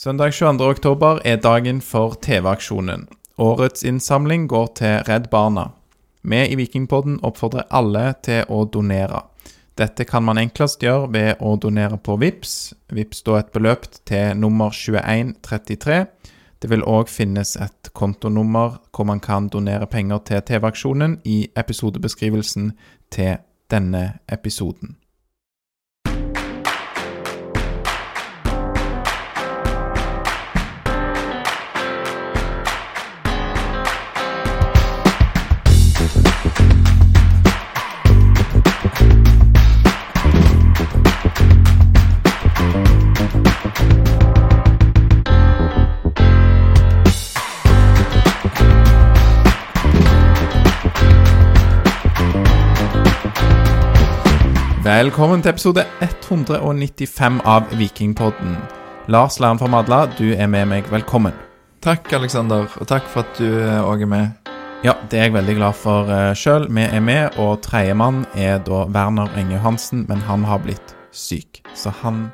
Søndag 22. oktober er dagen for TV-aksjonen. Årets innsamling går til Redd Barna. Vi i Vikingpodden oppfordrer alle til å donere. Dette kan man enklest gjøre ved å donere på VIPS. VIPS da et beløp til nummer 2133. Det vil òg finnes et kontonummer hvor man kan donere penger til TV-aksjonen i episodebeskrivelsen til denne episoden. Velkommen til episode 195 av Vikingpodden. Lars Læren fra Madla, du er med meg. Velkommen. Takk, Aleksander, og takk for at du òg er med. Ja, det er jeg veldig glad for uh, sjøl. Vi er med, og tredjemann er da Werner Enge Johansen, men han har blitt syk. Så han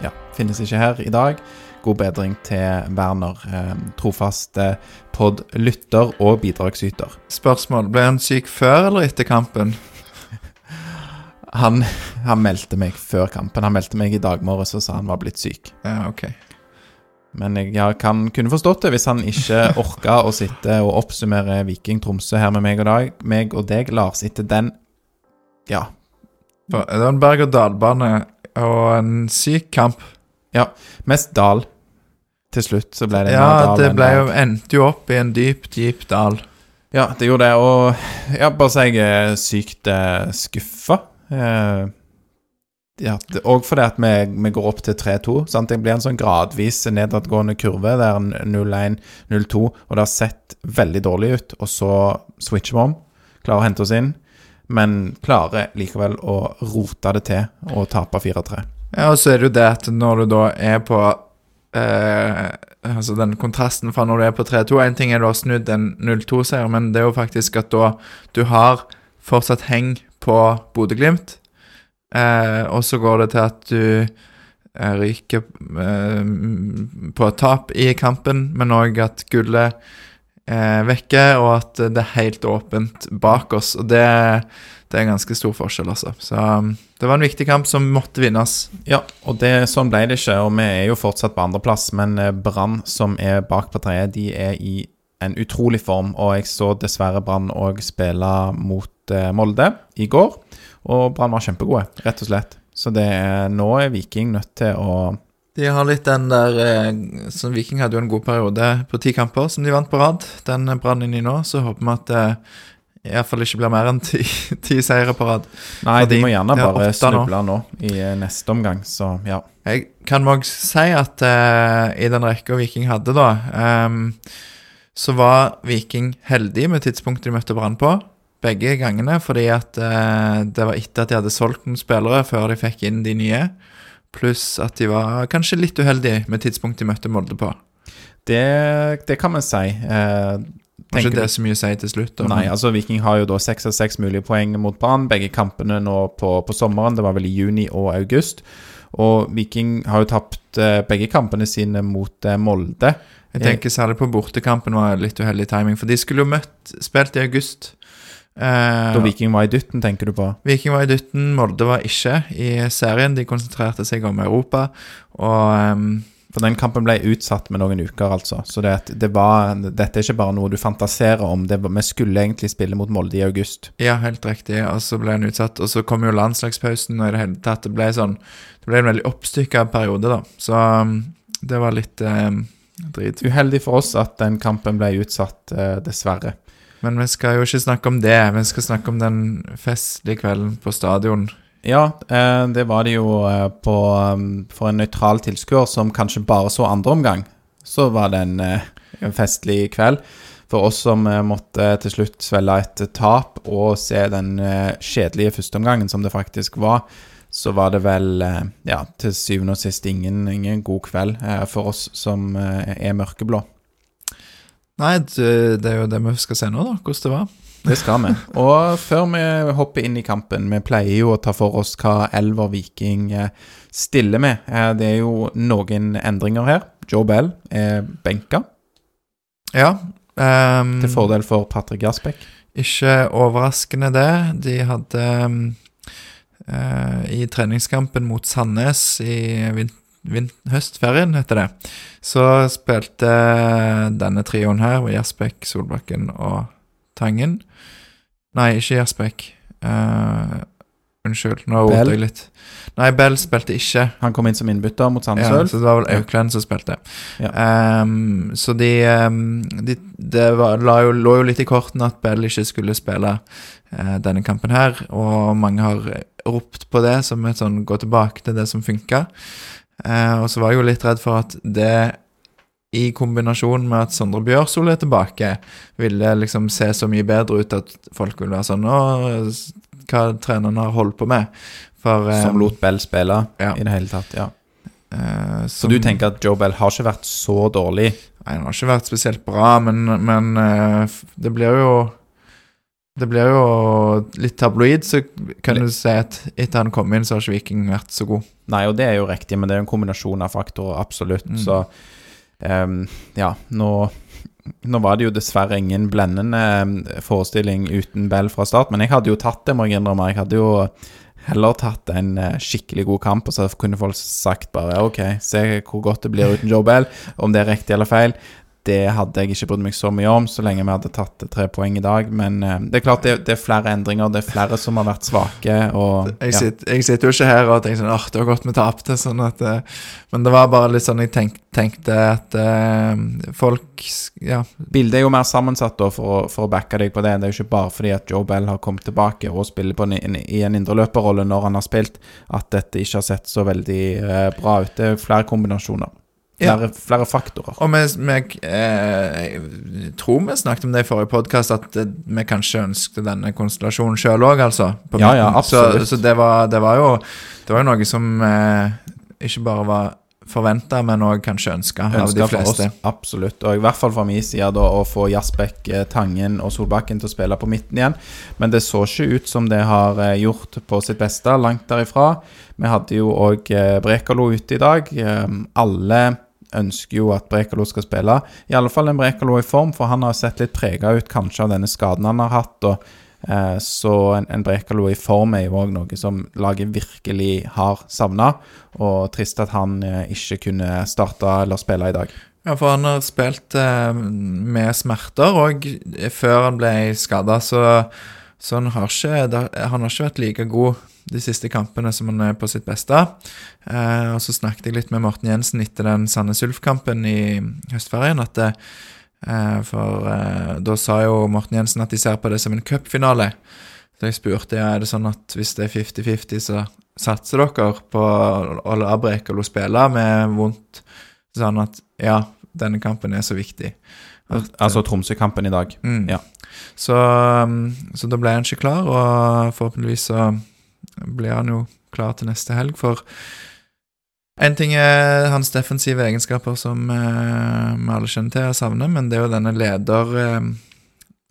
ja, finnes ikke her i dag. God bedring til Werner, trofaste trofast eh, pod-lytter og bidragsyter. Spørsmål. Ble han syk før eller etter kampen? Han, han, meldte meg før kampen. Han meldte meg i dag morges og sa han var blitt syk. Ja, ok. Men jeg ja, kan kunne forstått det hvis han ikke orka å sitte og oppsummere Viking Tromsø her med meg og, dag, meg og deg, Lars, etter den Ja. Det var en berg-og-dal-bane og en syk kamp. Ja. Mest dal. Til slutt så ble det ja, mer dal. Ja, det ble jo, endte jo opp i en dyp, dyp dal. Ja, det gjorde det. Og ja, bare så jeg er sykt uh, skuffa Eh, ja, og fordi at vi, vi, går opp til 3-2. Det blir en sånn gradvis nedadgående kurve. Det er 0-1, 0-2, og det har sett veldig dårlig ut. Og så switcher vi om, klarer å hente oss inn, men klarer likevel å rote det til og tape 4-3. Ja, og så er det jo det at når du da er på eh, Altså den kontrasten fra når du er på 3-2 Én ting er du har snudd en 0-2-seier, men det er jo faktisk at da du har fortsatt heng på Bodø-Glimt. Eh, og så går det til at du eh, ryker eh, på tap i kampen, men òg at gullet eh, vekker, og at det er helt åpent bak oss. Og det, det er en ganske stor forskjell, altså. Så um, det var en viktig kamp som måtte vinnes. Ja, og det, sånn ble det ikke. Og vi er jo fortsatt på andreplass, men eh, Brann, som er bak på tredje, de er i en utrolig form. Og jeg så dessverre Brann òg spille mot Eh, Molde i går. Og Brann var kjempegode, rett og slett. Så det er, nå er Viking nødt til å De har litt den der eh, som Viking hadde jo en god periode på ti kamper som de vant på rad. Den brann inn i nå, så håper vi at det iallfall ikke blir mer enn ti, ti seire på rad. Nei, de, de må gjerne bare snuble nå. nå i eh, neste omgang, så ja. Jeg kan òg si at uh, i den rekka Viking hadde, da, um, så var Viking heldig med tidspunktet de møtte Brann på begge gangene, fordi at eh, det var etter at de hadde solgt noen spillere før de fikk inn de nye. Pluss at de var kanskje litt uheldige med tidspunktet de møtte Molde på. Det, det kan man si. Eh, det er så mye å si til slutt? Da, nei, altså Viking har jo da seks av seks mulige poeng mot Brann. Begge kampene nå på, på, sommeren. Det var vel i juni og august. Og Viking har jo tapt eh, begge kampene sine mot eh, Molde. Jeg tenker særlig på bortekampen var litt uheldig timing, for de skulle jo møtt spilt i august. Eh, da Viking var i dytten, tenker du på? Viking var i dytten, Molde var ikke i serien. De konsentrerte seg om Europa. Og um, For den kampen ble utsatt med noen uker, altså. Så det, det var, dette er ikke bare noe du fantaserer om. Det, vi skulle egentlig spille mot Molde i august. Ja, helt riktig. Og så ble den utsatt. Og så kom jo landslagspausen, og i det hele tatt det ble sånn Det ble en veldig oppstykka periode, da. Så um, det var litt um, drit. Uheldig for oss at den kampen ble utsatt, uh, dessverre. Men vi skal jo ikke snakke om det. Vi skal snakke om den festlige kvelden på stadion. Ja, eh, det var det jo eh, på, um, for en nøytral tilskuer som kanskje bare så andre omgang. Så var det en, eh, en festlig kveld. For oss som måtte til slutt svelge et tap og se den kjedelige førsteomgangen som det faktisk var, så var det vel ja, til syvende og sist ingen, ingen god kveld for oss som er mørkeblå. Nei, det, er jo det vi skal se nå, da. Hvordan det var. Det skal vi. Og før vi hopper inn i kampen, vi pleier jo å ta for oss hva Elver Viking eh, stiller med. Eh, det er jo noen endringer her. Joe Bell er benka Ja. Um, til fordel for Patrick Jasbekk. Ikke overraskende det. De hadde um, uh, I treningskampen mot Sandnes i vin vin høstferien, heter det, så spilte denne trioen her, Gjersbekk, Solbakken og Tangen Nei, ikke Gjersbekk. Uh, unnskyld, nå roter jeg litt. Nei, Bell spilte ikke. Han kom inn som innbytter mot Sandnes Ja, så det var vel Auklend som spilte. Ja. Um, så de, ehm, de Det var, jo, lå jo litt i kortene at Bell ikke skulle spille uh, denne kampen her, og mange har ropt på det som et sånn gå tilbake til det som funka. Eh, og så var jeg jo litt redd for at det i kombinasjon med at Sondre Bjørsol er tilbake, ville liksom se så mye bedre ut at folk ville være sånn Å, hva treneren har holdt på med. For, Som ehm, lot Bell spille ja. i det hele tatt. ja eh, Så du tenker at Joe Bell har ikke vært så dårlig? Nei, han har ikke vært spesielt bra, men, men eh, det blir jo Det blir jo litt tabloid, så kan Litt. du si at etter han kom inn, så har ikke Viking vært så god. Nei, og det er jo riktig, men det er en kombinasjon av faktorer, absolutt. Mm. Så um, ja, nå nå var det jo dessverre ingen blendende forestilling uten Bell fra start, men jeg hadde jo tatt det, må jeg innrømme. Jeg hadde jo heller tatt en eh, skikkelig god kamp, og så kunne folk sagt bare OK, se hvor godt det blir uten Joe Bell. Om det er riktig eller feil, det hadde jeg ikke brydd meg så mye om, så lenge vi hadde tatt tre poeng i dag. Men uh, det er klart det, det er flere endringer, det er flere som har vært svake, og Jeg, ja. sitter, jeg sitter jo ikke her og tenker sånn åh, det var godt vi tapte, sånn at uh, Men det var bare litt sånn jeg tenk, tenkte at uh, folk Ja. Bildet er jo mer sammensatt da for, å- for å backe deg på det. Det er jo ikke bare fordi at Joe Bell har kommet tilbake og spiller på en, en, i en indreløperrolle når han har spilt, at dette ikke har sett så veldig bra ut. Det er jo flere kombinasjoner. Ja. Flere, flere faktorer. Og vi, vi eh, tror vi snakket om det i forrige podkast, at eh, vi kanskje ønsket denne konstellasjonen sjøl òg, altså. Ja, ja, absolutt. Så, så det, var, det, var jo, det var jo noe som eh, ikke bare var forventa, men òg kanskje ønska av de fleste. oss, absolutt. Og i hvert fall fra min side da, å få Jasbekk, eh, Tangen og Solbakken til å spille på midten igjen. Men det så ikke ut som det har eh, gjort på sitt beste, langt derifra. Vi hadde jo òg Brekalo ute i dag. Alle ønsker jo at Brekalo skal spille. I alle fall en Brekalo i form, for han har sett litt prega ut kanskje av denne skaden han har hatt. og eh, Så en, en Brekalo i form er jo òg noe som laget virkelig har savna. Og trist at han eh, ikke kunne starte eller spille i dag. Ja, for han har spilt eh, med smerter, og før han ble skada, så, så han, har ikke, han har ikke vært like god de siste kampene som han er på sitt beste. Eh, og så snakket jeg litt med Morten Jensen etter den Sandnes Ulf-kampen i høstferien, at det, eh, For eh, da sa jo Morten Jensen at de ser på det som en cupfinale. Så jeg spurte ja, er det sånn at hvis det er 50-50, så satser dere på å og Lo spille med vondt? Så han at ja, denne kampen er så viktig. At, Altså Tromsø-kampen i dag. mm. ja. så, um, så da ble han ikke klar, og forhåpentligvis så blir han jo klar til neste helg. For en ting er hans defensive egenskaper, som eh, vi alle kjenner til og savner, men det er jo denne leder, eh,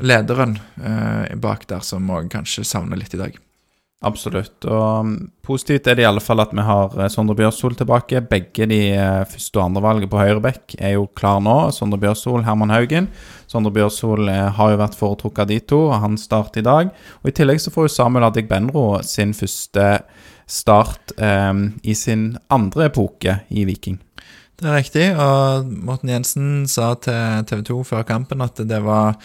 lederen eh, bak der som òg kanskje savner litt i dag. Absolutt. Og um, positivt er det i alle fall at vi har eh, Sondre Bjørsol tilbake. Begge de eh, første og andre valget på høyreback er jo klar nå. Sondre Bjørsol, Herman Haugen. Sondre Bjørsol eh, har jo vært foretrukket av de to, og han starter i dag. Og I tillegg så får jo Samuel Adegbenro sin første start eh, i sin andre epoke i Viking. Det er riktig, og Morten Jensen sa til TV 2 før kampen at det var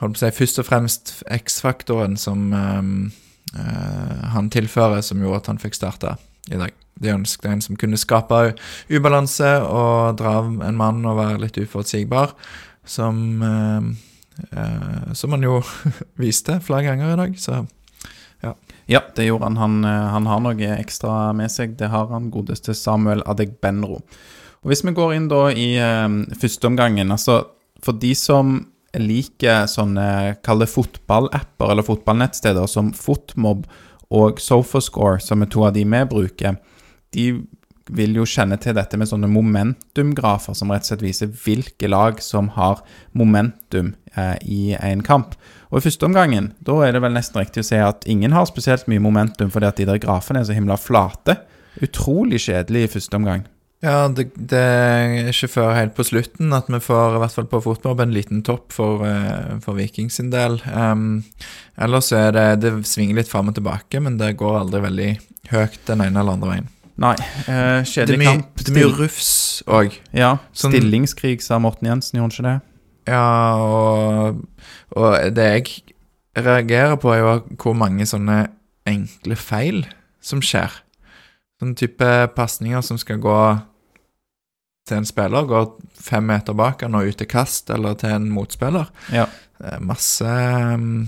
holdt på å si, først og fremst X-faktoren som eh, han tilfører, som gjorde at han fikk starta i dag. De ønsket en som kunne skape ubalanse og dra en mann og være litt uforutsigbar, som ehm, eh, Som han jo viste flere ganger i dag, så Ja, det gjorde han. Han, eh, han har noe ekstra med seg. Det har han godeste Samuel Adegbenro. Og Hvis vi går inn da i eh, førsteomgangen altså For de som liker sånne kall det fotballapper eller fotballnettsteder som Fotmob og Sofascore, som er to av de vi bruker, de vil jo kjenne til dette med sånne momentumgrafer som rett og slett viser hvilke lag som har momentum eh, i en kamp. Og i første omgangen, da er det vel nesten riktig å si at ingen har spesielt mye momentum fordi at de der grafene er så himla flate. Utrolig kjedelig i første omgang. Ja, det, det er ikke før helt på slutten at vi får, i hvert fall på fotball, en liten topp for, eh, for Viking sin del. Um, ellers er det Det svinger litt fram og tilbake, men det går aldri veldig høyt den ene eller andre veien. Nei. Uh, kjedelig kamp. det er mye rufs òg. Ja, Sånn- stillingskrig, sa Morten Jensen, gjorde han ikke det? Ja, og, og det jeg reagerer på, er jo hvor mange sånne enkle feil som skjer. Sånn type pasninger som skal gå til en spiller, går fem meter bak han og ut til kast, eller til en motspiller. Ja. Masse um,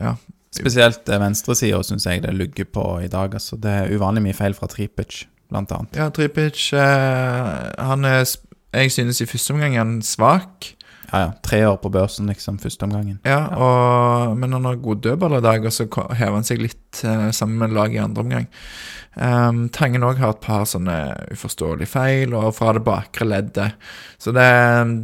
Ja. Spesielt eh, venstresida syns jeg det lugger på i dag. Altså, det er uvanlig mye feil fra Tripic, blant annet. Ja, Tripic eh, Han er Jeg synes i første omgang er han svak. Ja, ja. Tre år på børsen, liksom, første omgangen. Ja, og, men han har god dødball i dag, og så hever han seg litt eh, sammen med laget i andre omgang. Um, Tangen òg har et par sånne uforståelige feil, og fra det bakre leddet. Så det,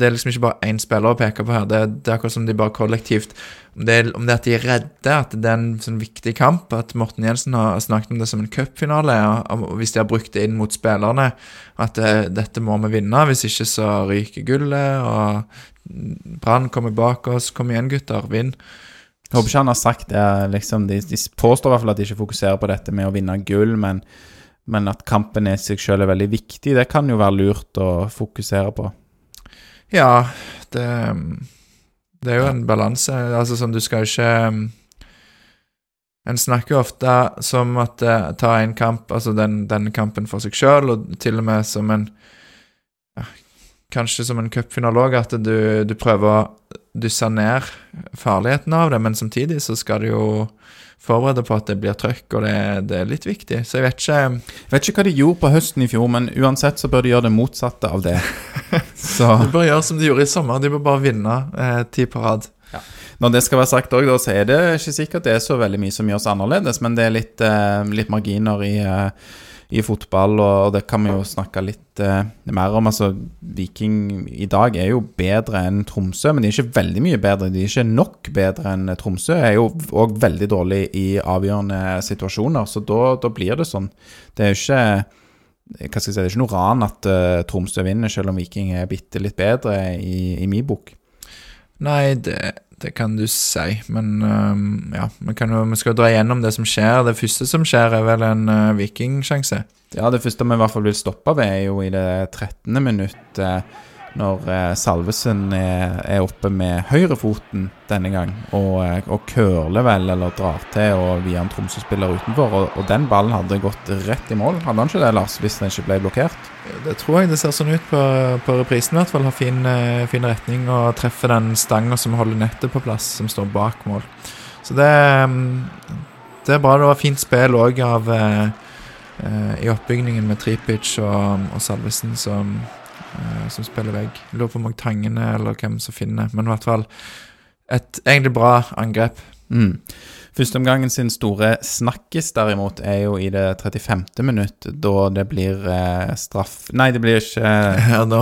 det er liksom ikke bare én spiller å peke på her. Det, det er akkurat som de bare kollektivt Om det, om det at de er redde, at det er en sånn viktig kamp, at Morten Jensen har snakket om det som en cupfinale, og, og hvis de har brukt det inn mot spillerne, at det, dette må vi vinne, hvis ikke så ryker gullet, og Brann kommer bak oss. Kom igjen, gutter, vinn. Jeg håper ikke han har sagt det. liksom, De, de påstår i hvert fall at de ikke fokuserer på dette med å vinne gull, men, men at kampen i seg selv er veldig viktig, det kan jo være lurt å fokusere på. Ja, det Det er jo en balanse. Altså sånn, du skal ikke En snakker jo ofte som at uh, ta en kamp, altså den, den kampen for seg sjøl, og til og med som en Kanskje som en cupfinale òg, at du, du prøver å dysse ned farligheten av det, men samtidig så skal du jo forberede på at det blir trøkk, og det, det er litt viktig. Så jeg vet ikke Jeg vet ikke hva de gjorde på høsten i fjor, men uansett så bør de gjøre det motsatte av det. Så De bør gjøre som de gjorde i sommer, de bør bare vinne eh, ti på rad. når det skal være sagt òg, så er det ikke sikkert det er så veldig mye som gjøres annerledes, men det er litt, eh, litt marginer i, eh, i fotball, og det kan vi jo snakke litt eh, mer om. Altså, Viking i dag er jo bedre enn Tromsø, men de er ikke veldig mye bedre. De er ikke nok bedre enn Tromsø. Er jo òg veldig dårlig i avgjørende situasjoner, så da, da blir det sånn. Det er jo ikke hva skal jeg si, Det er ikke noe ran at uh, Tromsø vinner, selv om Viking er bitte litt bedre i, i min bok. Nei, det, det kan du si, men øhm, ja, vi, kan vi skal dra igjennom det som skjer. Det første som skjer, er vel en uh, vikingsjanse. Ja, det første vi i hvert fall vil stoppe ved, er jo i det 13. minutt, eh, når eh, Salvesen er, er oppe med høyrefoten denne gang, og, eh, og curler vel, eller drar til, og via en Tromsø-spiller utenfor, og, og den ballen hadde gått rett i mål. Hadde han ikke det, Lars, hvis den ikke ble blokkert? Det tror jeg det ser sånn ut på, på reprisen, i hvert fall. Har fin, eh, fin retning og treffer den stanga som holder nettet på plass, som står bak mål. Så det, mm, det er bra. Det var fint spill òg av eh, eh, I oppbygningen med Tripic og, og Salvesen som, som spiller vegg. Lurer på om Tangene eller hvem som finner, men i hvert fall et egentlig bra angrep. Mm. Førsteomgangen sin store snakkis, derimot, er jo i det 35. minutt, da det blir eh, straff Nei, det blir ikke eh, Ja, da,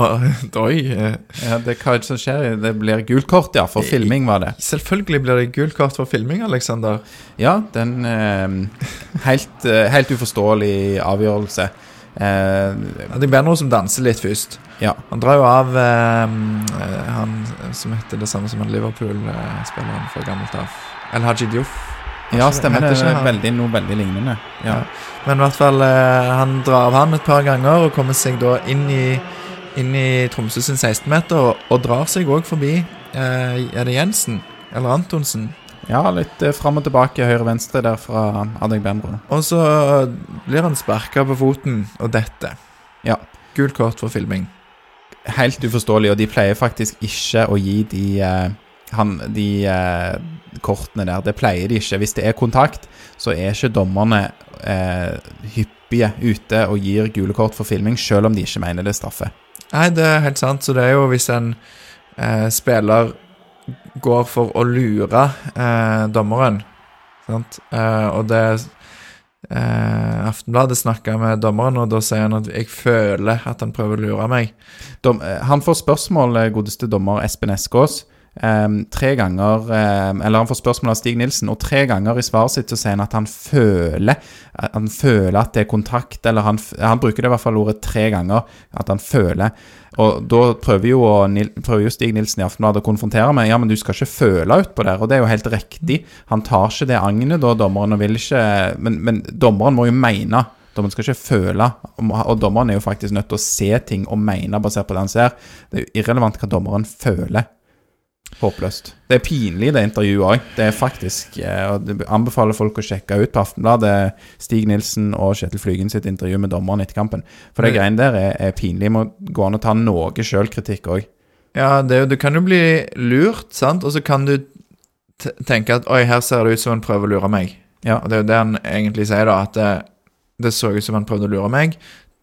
oi. eh, ja, det, Hva er det som skjer? Det blir gult kort, ja, for filming, var det. Selvfølgelig blir det gult kort for filming, Alexander. Ja, den eh, helt, eh, helt uforståelig avgjørelse. Eh, det blir noe som danser litt først. ja. Han drar jo av eh, eh, han som heter det samme som han Liverpool-spilleren fra gammelt av. El Haji Diouf. ja, stemmer det. Er Veldig, noe veldig lignende. Ja. Ja. Men i hvert fall, eh, han drar av han et par ganger og kommer seg da inn i, inn i Tromsø sin 16-meter, og, og drar seg òg forbi eh, Er det Jensen? Eller Antonsen? Ja, litt eh, fram og tilbake, høyre-venstre der fra Adek Benbro. Og så blir han sparka på foten og dette. Ja. Gult kort for filming. Helt uforståelig, og de pleier faktisk ikke å gi de, eh, han, de eh, kortene der. Det pleier de ikke. Hvis det er kontakt, så er ikke dommerne eh, hyppige ute og gir gule kort for filming, selv om de ikke mener det er straffe. Nei, det er helt sant. Så det er jo hvis en eh, spiller går for å lure eh, dommeren, sant? Eh, og det eh, Aftenbladet snakka med dommeren, og da sier han at 'jeg føler at han prøver å lure meg'. Dom, eh, han får spørsmål, eh, godeste dommer Espen Eskås. Tre ganger Eller han får spørsmål av Stig Nilsen, og tre ganger i svaret sitt så sier han at han føler Han føler at det er kontakt, eller han, han bruker det i hvert fall ordet tre ganger. At han føler. Og da prøver jo, prøver jo Stig Nilsen i Aftenbladet å konfrontere med Ja, men du skal ikke føle utpå der, og det er jo helt riktig. Han tar ikke det agnet, da, dommeren, og vil ikke Men, men dommeren må jo mene. Dommeren skal ikke føle, og dommeren er jo faktisk nødt til å se ting og mene basert på det han ser. Det er jo irrelevant hva dommeren føler. Håpløst. Det er pinlig, det intervjuet òg. Det er faktisk eh, Og det anbefaler folk å sjekke ut på Aftenbladet Stig Nilsen og Kjetil Flygen sitt intervju med dommeren etter kampen. For det Men- greiene der er, er pinlig. Må gå an å ta noe sjølkritikk òg. Ja, det, du kan jo bli lurt, sant? Og så kan du tenke at oi, her ser det ut som han prøver å lure meg. Ja. Og det er jo det han egentlig sier, da. At det, det så ut som han prøvde å lure meg.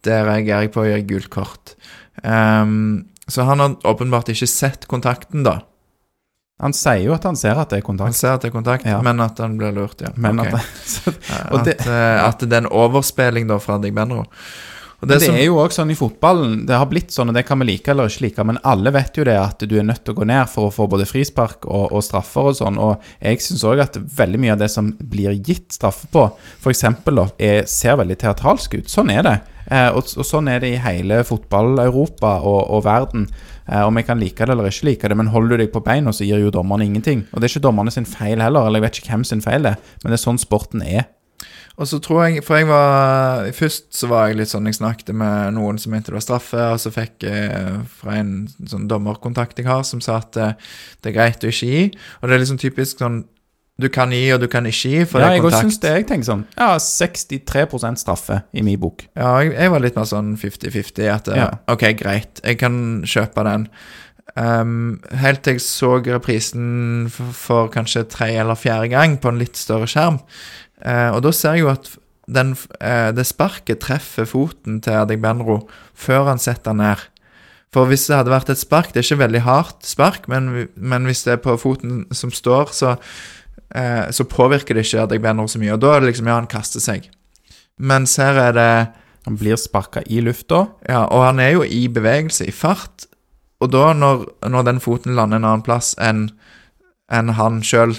Det reagerer jeg på å gi gult kort. Um, så han har åpenbart ikke sett kontakten, da. Han sier jo at han ser at det er kontakt. Han ser at det er kontakt, Ja. men at han blir lurt, ja. men Ok. at så, at, det- eh, at det er en overspilling da fra. Og Men det, som- er jo også sånn i fotballen. Det har blitt sånn, og det kan vi like eller ikke like, men alle vet jo det at du er nødt til å gå ned for å få både frispark og, og straffer og sånn. Og jeg syns òg at veldig mye av det som blir gitt straffe på, f.eks. er ser veldig teatralsk ut. Sånn er det. Eh, og, og sånn er det i hele fotball-Europa og, og verden. Eh, om jeg kan like det eller ikke like det, men holder du deg på beina, så gir jo dommerne ingenting. Og det er ikke dommerne sin feil heller, eller jeg vet ikke hvem sin feil det er, men det er sånn sporten er. Og så tror jeg For jeg var Først så var jeg litt sånn Jeg snakket med noen som mente det var straffe, og så fikk jeg fra en sånn dommerkontakt jeg har, som sa at eh, det er greit å ikke gi. Og det er liksom typisk sånn Du kan gi, og du kan ikke gi, for ja, det er jeg Ja, jeg syns det. Jeg tenker sånn Ja, 63% straffe i min bok. Ja, jeg, jeg var litt mer sånn 50-50. At eh, Ja. OK, greit, jeg kan kjøpe den. Um, helt til jeg så reprisen for, for kanskje tre eller fjerde gang på en litt større skjerm. Uh, og da ser jeg jo at den, uh, det sparket treffer foten til Adegbenro før han setter den ned. For hvis det hadde vært et spark, det er ikke veldig hardt spark, men, men hvis det er på foten som står, så, eh, så påvirker det ikke at jeg Adegbenro så mye. Og da er det liksom ja, han kaster seg. Mens her er det Han blir sparka i lufta. ja, og han er jo i bevegelse, i fart. Og da, når, når den foten lander en annen plass enn en han sjøl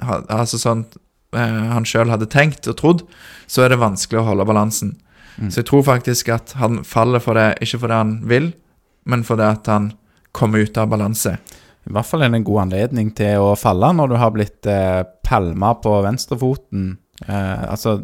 Altså sånn eh, han sjøl hadde tenkt og trodd, så er det vanskelig å holde balansen. Mm. Så jeg tror faktisk at han faller for det, ikke fordi han vil, men fordi at han kommer ut av balanse. I hvert fall er det en god anledning til å falle når du har blitt eh, palma på venstrefoten. Eh, altså,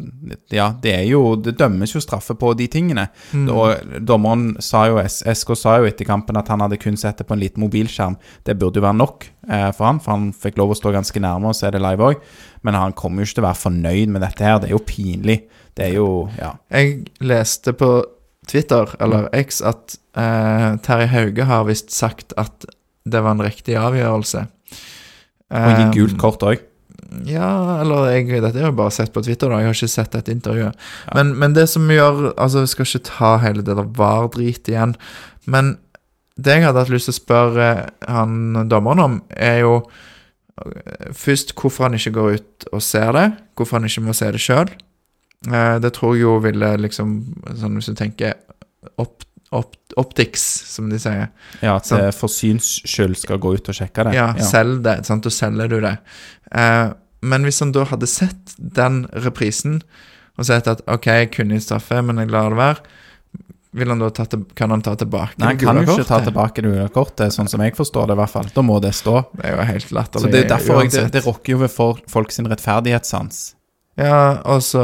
ja, det er jo Det dømmes jo straffe på de tingene. Mm. Og dommeren sa jo SK sa jo etter kampen at han hadde kun sett det på en liten mobilskjerm. Det burde jo være nok eh, for han, for han fikk lov å stå ganske nærme og se det live òg. Men han kommer jo ikke til å være fornøyd med dette her. Det er jo pinlig. Det er jo Ja. Jeg leste på Twitter, eller X, at eh, Terje Hauge har visst sagt at det var en riktig avgjørelse. Og gi Eh, gult kort òg. Ja, eller jeg, dette har jeg bare sett på Twitter, da. Jeg har ikke sett dette intervjuet. Men, men det som gjør Altså, vi skal ikke ta hele det der VAR-dritet igjen, men det jeg hadde hatt lyst til å spørre han dommeren om, er jo eh, først hvorfor han ikke går ut og ser det. Hvorfor han ikke må se det sjøl. Det tror jeg jo ville liksom Sånn hvis du tenker opp, opp, optics, som de sier. Ja, at det for syns skyld skal gå ut og sjekke det. Ja, selg det, sant? og selger du det. Eh, men hvis han da hadde sett den reprisen og sett at OK, jeg kunne gitt straffe, men jeg lar det være, vil han da ta til, kan han ta tilbake Nei, han kan jo ikke ta tilbake det gule kortet, sånn som jeg forstår det, i hvert fall. Da må det stå. Det er jo helt latterlig. Så det er derfor det, det rokker jo ved for, folk sin rettferdighetssans. Ja, og så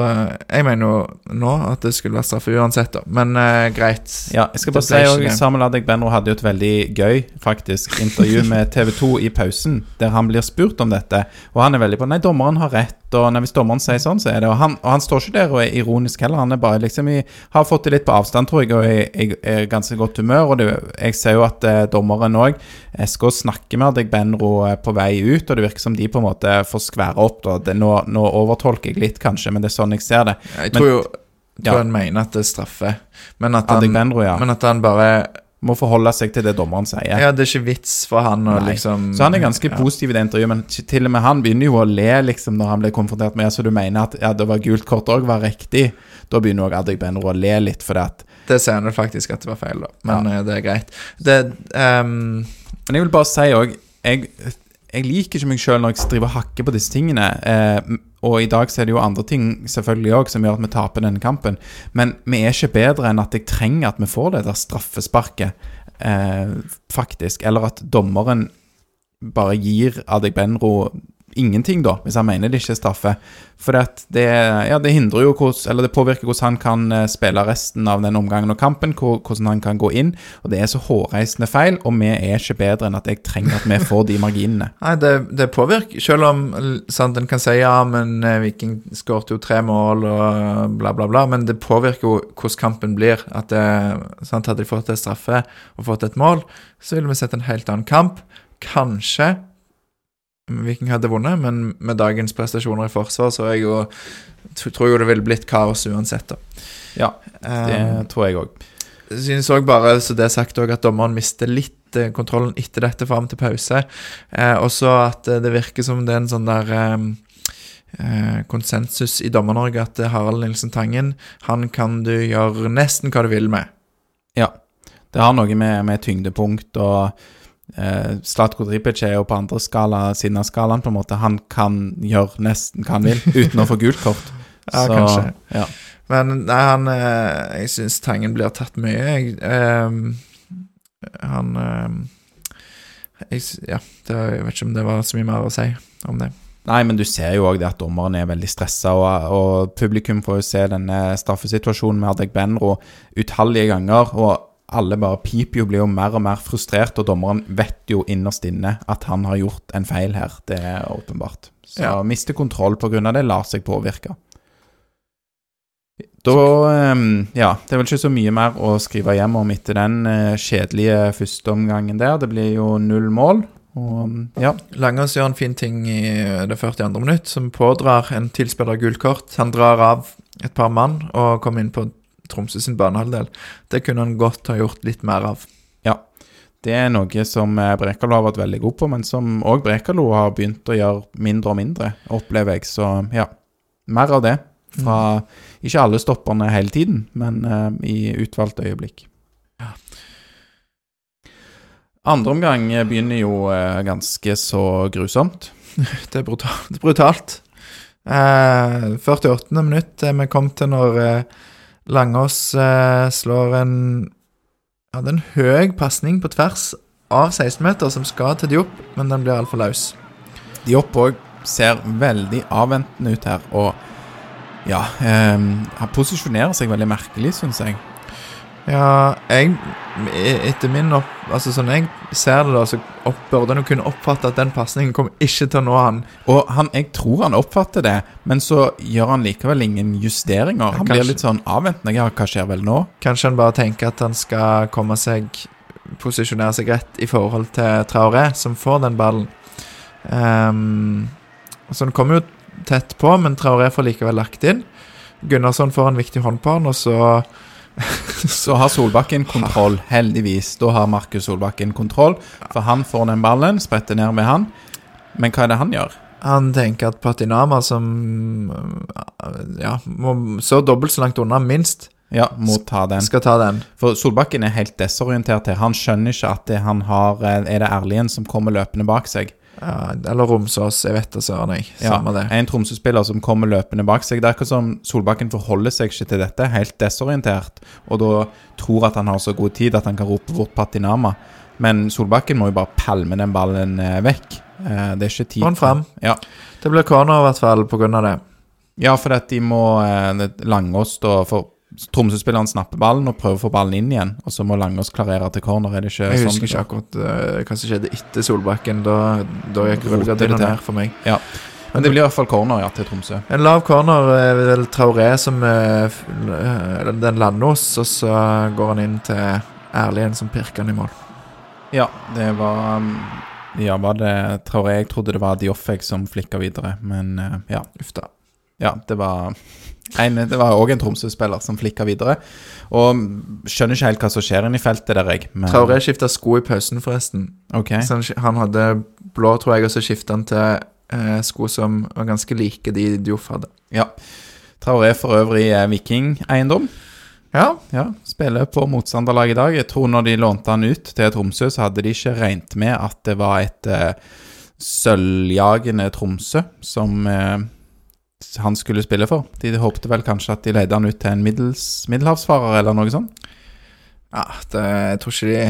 Jeg mener jo nå at det skulle vært straffe uansett, da. Men uh, greit. Ja, jeg skal bare si òg Samuel Adek Benro hadde jo et veldig gøy faktisk intervju med TV 2 i pausen, der han blir spurt om dette, og han er veldig på Nei, dommeren har rett, og når hvis dommeren sier sånn, så er det Og han, og han står ikke der og er ironisk heller, han er bare liksom i Har fått det litt på avstand, tror jeg, og er, er, er ganske godt humør, og det, jeg ser jo at eh, dommeren òg SK snakker med deg, Benro, på vei ut, og det virker som de på en måte får skvære opp. Det, nå, nå overtolker jeg litt, kanskje, men det er sånn jeg ser det. Jeg Men- tror jo jeg tror Ja. han mener at det er straffe, men at han, Adegbenro, ja. men at han bare Må forholde seg til det dommeren sier. Ja, det er ikke vits for han å liksom Så han er ganske ja. positiv i det intervjuet, men til og med han begynner jo å le liksom når han blir konfrontert med Så du mener at ja, det var gult kort òg var riktig? Da begynner òg Benro å le litt, for det at Det sier han faktisk at det var feil, da. Men ja. det er greit. Det um... Men jeg vil bare si òg jeg, jeg liker ikke meg sjøl når jeg driver og hakker på disse tingene. Eh, og i dag så er det jo andre ting selvfølgelig også som gjør at vi taper denne kampen. Men vi er ikke bedre enn at jeg trenger at vi får det der straffesparket, eh, faktisk. Eller at dommeren bare gir Adegbenro ingenting, da, hvis han mener det ikke er straffe. For det, ja, det hindrer jo hvordan, eller det påvirker hvordan han kan eh, spille resten av den omgangen og kampen, hvordan han kan gå inn. Og det er så hårreisende feil, og vi er ikke bedre enn at jeg trenger at vi får de marginene. Nei, det, det påvirker, selv om sant, en kan si ja, men eh, Viking skåret jo tre mål og bla, bla, bla, men det påvirker jo hvordan kampen blir. At det, sant, Hadde de fått et straffe og fått et mål, så ville vi sett en helt annen kamp. Kanskje Viking hadde vunnet, men med dagens prestasjoner i forsvar, så jeg jo, tror jeg det ville blitt kaos uansett. da. Ja, det um, tror jeg òg. Synes òg bare, så det er sagt også, at dommeren mister litt eh, kontrollen etter dette fram til pause. Eh, også at eh, det virker som det er en sånn der eh, konsensus i Dommer-Norge at Harald Nilsen Tangen, han kan du gjøre nesten hva du vil med. Ja. Det har noe med, med tyngdepunkt og eh, Slatko Dripic er jo på andre skala siden av skalaen, på en måte. Han kan gjøre nesten hva han vil uten å få gult kort. ja, Så, kanskje. Ja. Men nei, han eh, Jeg syns Tangen blir tatt mye, jeg. Eh, han eh, jeg, Ja, det, jeg vet ikke om det var så mye mer å si om det. Nei, men du ser jo òg det at dommeren er veldig stressa, og, og, publikum får jo se denne straffesituasjonen med Adek Benro utallige ganger. og alle bare piper jo, blir jo mer og mer frustrert, og dommeren vet jo innerst inne at han har gjort en feil her. Det er åpenbart. Så ja. miste kontroll pga. det, lar seg påvirke. Da ehm, Ja, det er vel ikke så mye mer å skrive hjem om etter den eh, kjedelige førsteomgangen der. Det blir jo null mål. Og, ja. Langås gjør en fin ting i det 42. minutt, som pådrar en tilspiller gult kort. Han drar av et par mann og kommer inn på Tromsø sin banehalvdel. Det kunne han godt ha gjort litt mer av. Ja, det er noe som eh, Brekalo har vært veldig god på, men som òg Brekalo har begynt å gjøre mindre og mindre, opplever jeg. Så ja, mer av det. Fra mm. ikke alle stopperne hele tiden, men uh, i utvalgte øyeblikk. Ja. Andre omgang begynner jo uh, ganske så grusomt. det er brutalt. Det er brutalt. Uh, 48. minutt er vi kommet til når Langås eh, slår en hadde en høy pasning på tvers av 16-meter som skal til Diop, men den blir altfor løs. Diop òg ser veldig avventende ut her, og ja eh, Han posisjonerer seg veldig merkelig, syns jeg. Ja, jeg Etter min opp... Altså Sånn jeg ser det, da, så opp, burde han kunne oppfatte at den pasningen kommer ikke til å nå han. Og han, jeg tror han oppfatter det, men så gjør han likevel ingen justeringer. Han blir litt sånn avventende. Ja, hva skjer vel nå? Kanskje han bare tenker at han skal komme seg Posisjonere seg rett i forhold til Traoré, som får den ballen. Um, så han kommer jo tett på, men Traoré får likevel lagt inn. Gunnarsson får en viktig hånd på han, og så så har Solbakken kontroll, heldigvis. Da har Markus Solbakken kontroll, for han får den ballen, spretter ned med han. Men hva er det han gjør? Han tenker at Patinama, som ja, må så dobbelt så langt unna, minst, ja, må ta den. skal ta den. For Solbakken er helt desorientert her. Han skjønner ikke at det han har, eh, er det Erlien som kommer løpende bak seg. Ja, eller Romsås, jeg vet da søren, jeg. Samme ja, det. En Tromsø-spiller som kommer løpende bak seg. Det er akkurat som Solbakken forholder seg ikke til dette, helt desorientert, og da tror at han har så god tid at han kan rope bort Patinama. Men Solbakken må jo bare palme den ballen eh, vekk. Eh, det er ikke tid. Få frem. Ja. Det blir corner i hvert fall pga. det. Ja, for at de må eh, Langås da for Tromsø-spilleren snapper ballen og prøver å få ballen inn igjen, og så må Langås klarere til corner. Er det ikke jeg sånn? Jeg husker ikke akkurat uh, hva som skjedde etter Solbakken. Da, da gikk rullegardina ned for meg. Ja. Men det blir i hvert fall corner ja, til Tromsø. En lav corner er vel Traoré som uh, den lander hos, og så går han inn til Erlien som pirker han i mål. Ja, det var um, Ja, var det Traoré? Jeg trodde det var Dioffeg som flikka videre, men uh, ja. Uff da. Ja, det var en, det var òg en Tromsø-spiller som flikka videre. Og skjønner ikke helt hva som skjer inni feltet der, jeg. Men... Traoré skifta sko i pausen, forresten. Okay. Så han, hadde blå, tror jeg, og så skifta han til eh, sko som var ganske like de Dioff hadde. Ja. Traoré for øvrig er vikingeiendom. Ja. Ja, Spiller på motstanderlag i dag. Jeg tror når de lånte han ut til Tromsø, så hadde de ikke regnet med at det var et eh, sølvjagende Tromsø som eh, han skulle spille for. De håpte vel kanskje at de leide han ut til en middels, middelhavsfarer eller noe sånt. ja det, jeg tror ikke de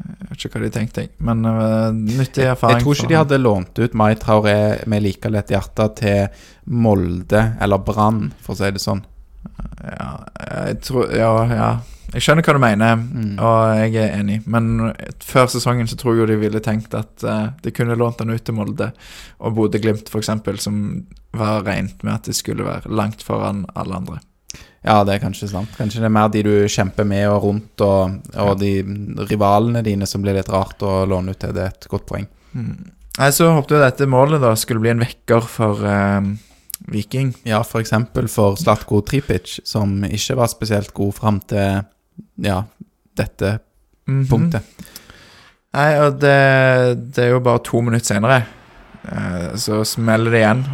Jeg vet ikke hva de tenkte, jeg. Men uh, nyttig erfaring. Jeg tror ikke de hadde lånt ut Mai Traoré med like lett hjerte til Molde eller Brann, for å si det sånn. Ja, jeg tror Ja, ja. Jeg skjønner hva du mener, Mm. og jeg er enig. Men før sesongen så tror jeg jo de ville tenkt at uh, de kunne lånt han ut til Molde og Bodø-Glimt, f.eks., som var regnet med at de skulle være langt foran alle andre. Ja, det er kanskje sant. Kanskje det er mer de du kjemper med og rundt, og, og de rivalene dine som blir litt rart å låne ut til. Det er et godt poeng. Nei, Så håpet vi dette målet da skulle bli en vekker for uh, Viking. Ja, for eksempel for Slatko Tripic, som ikke var spesielt god fram til ja, dette Mhm. punktet. Nei, og det, det er jo bare to minutter senere, eh, så smeller det igjen.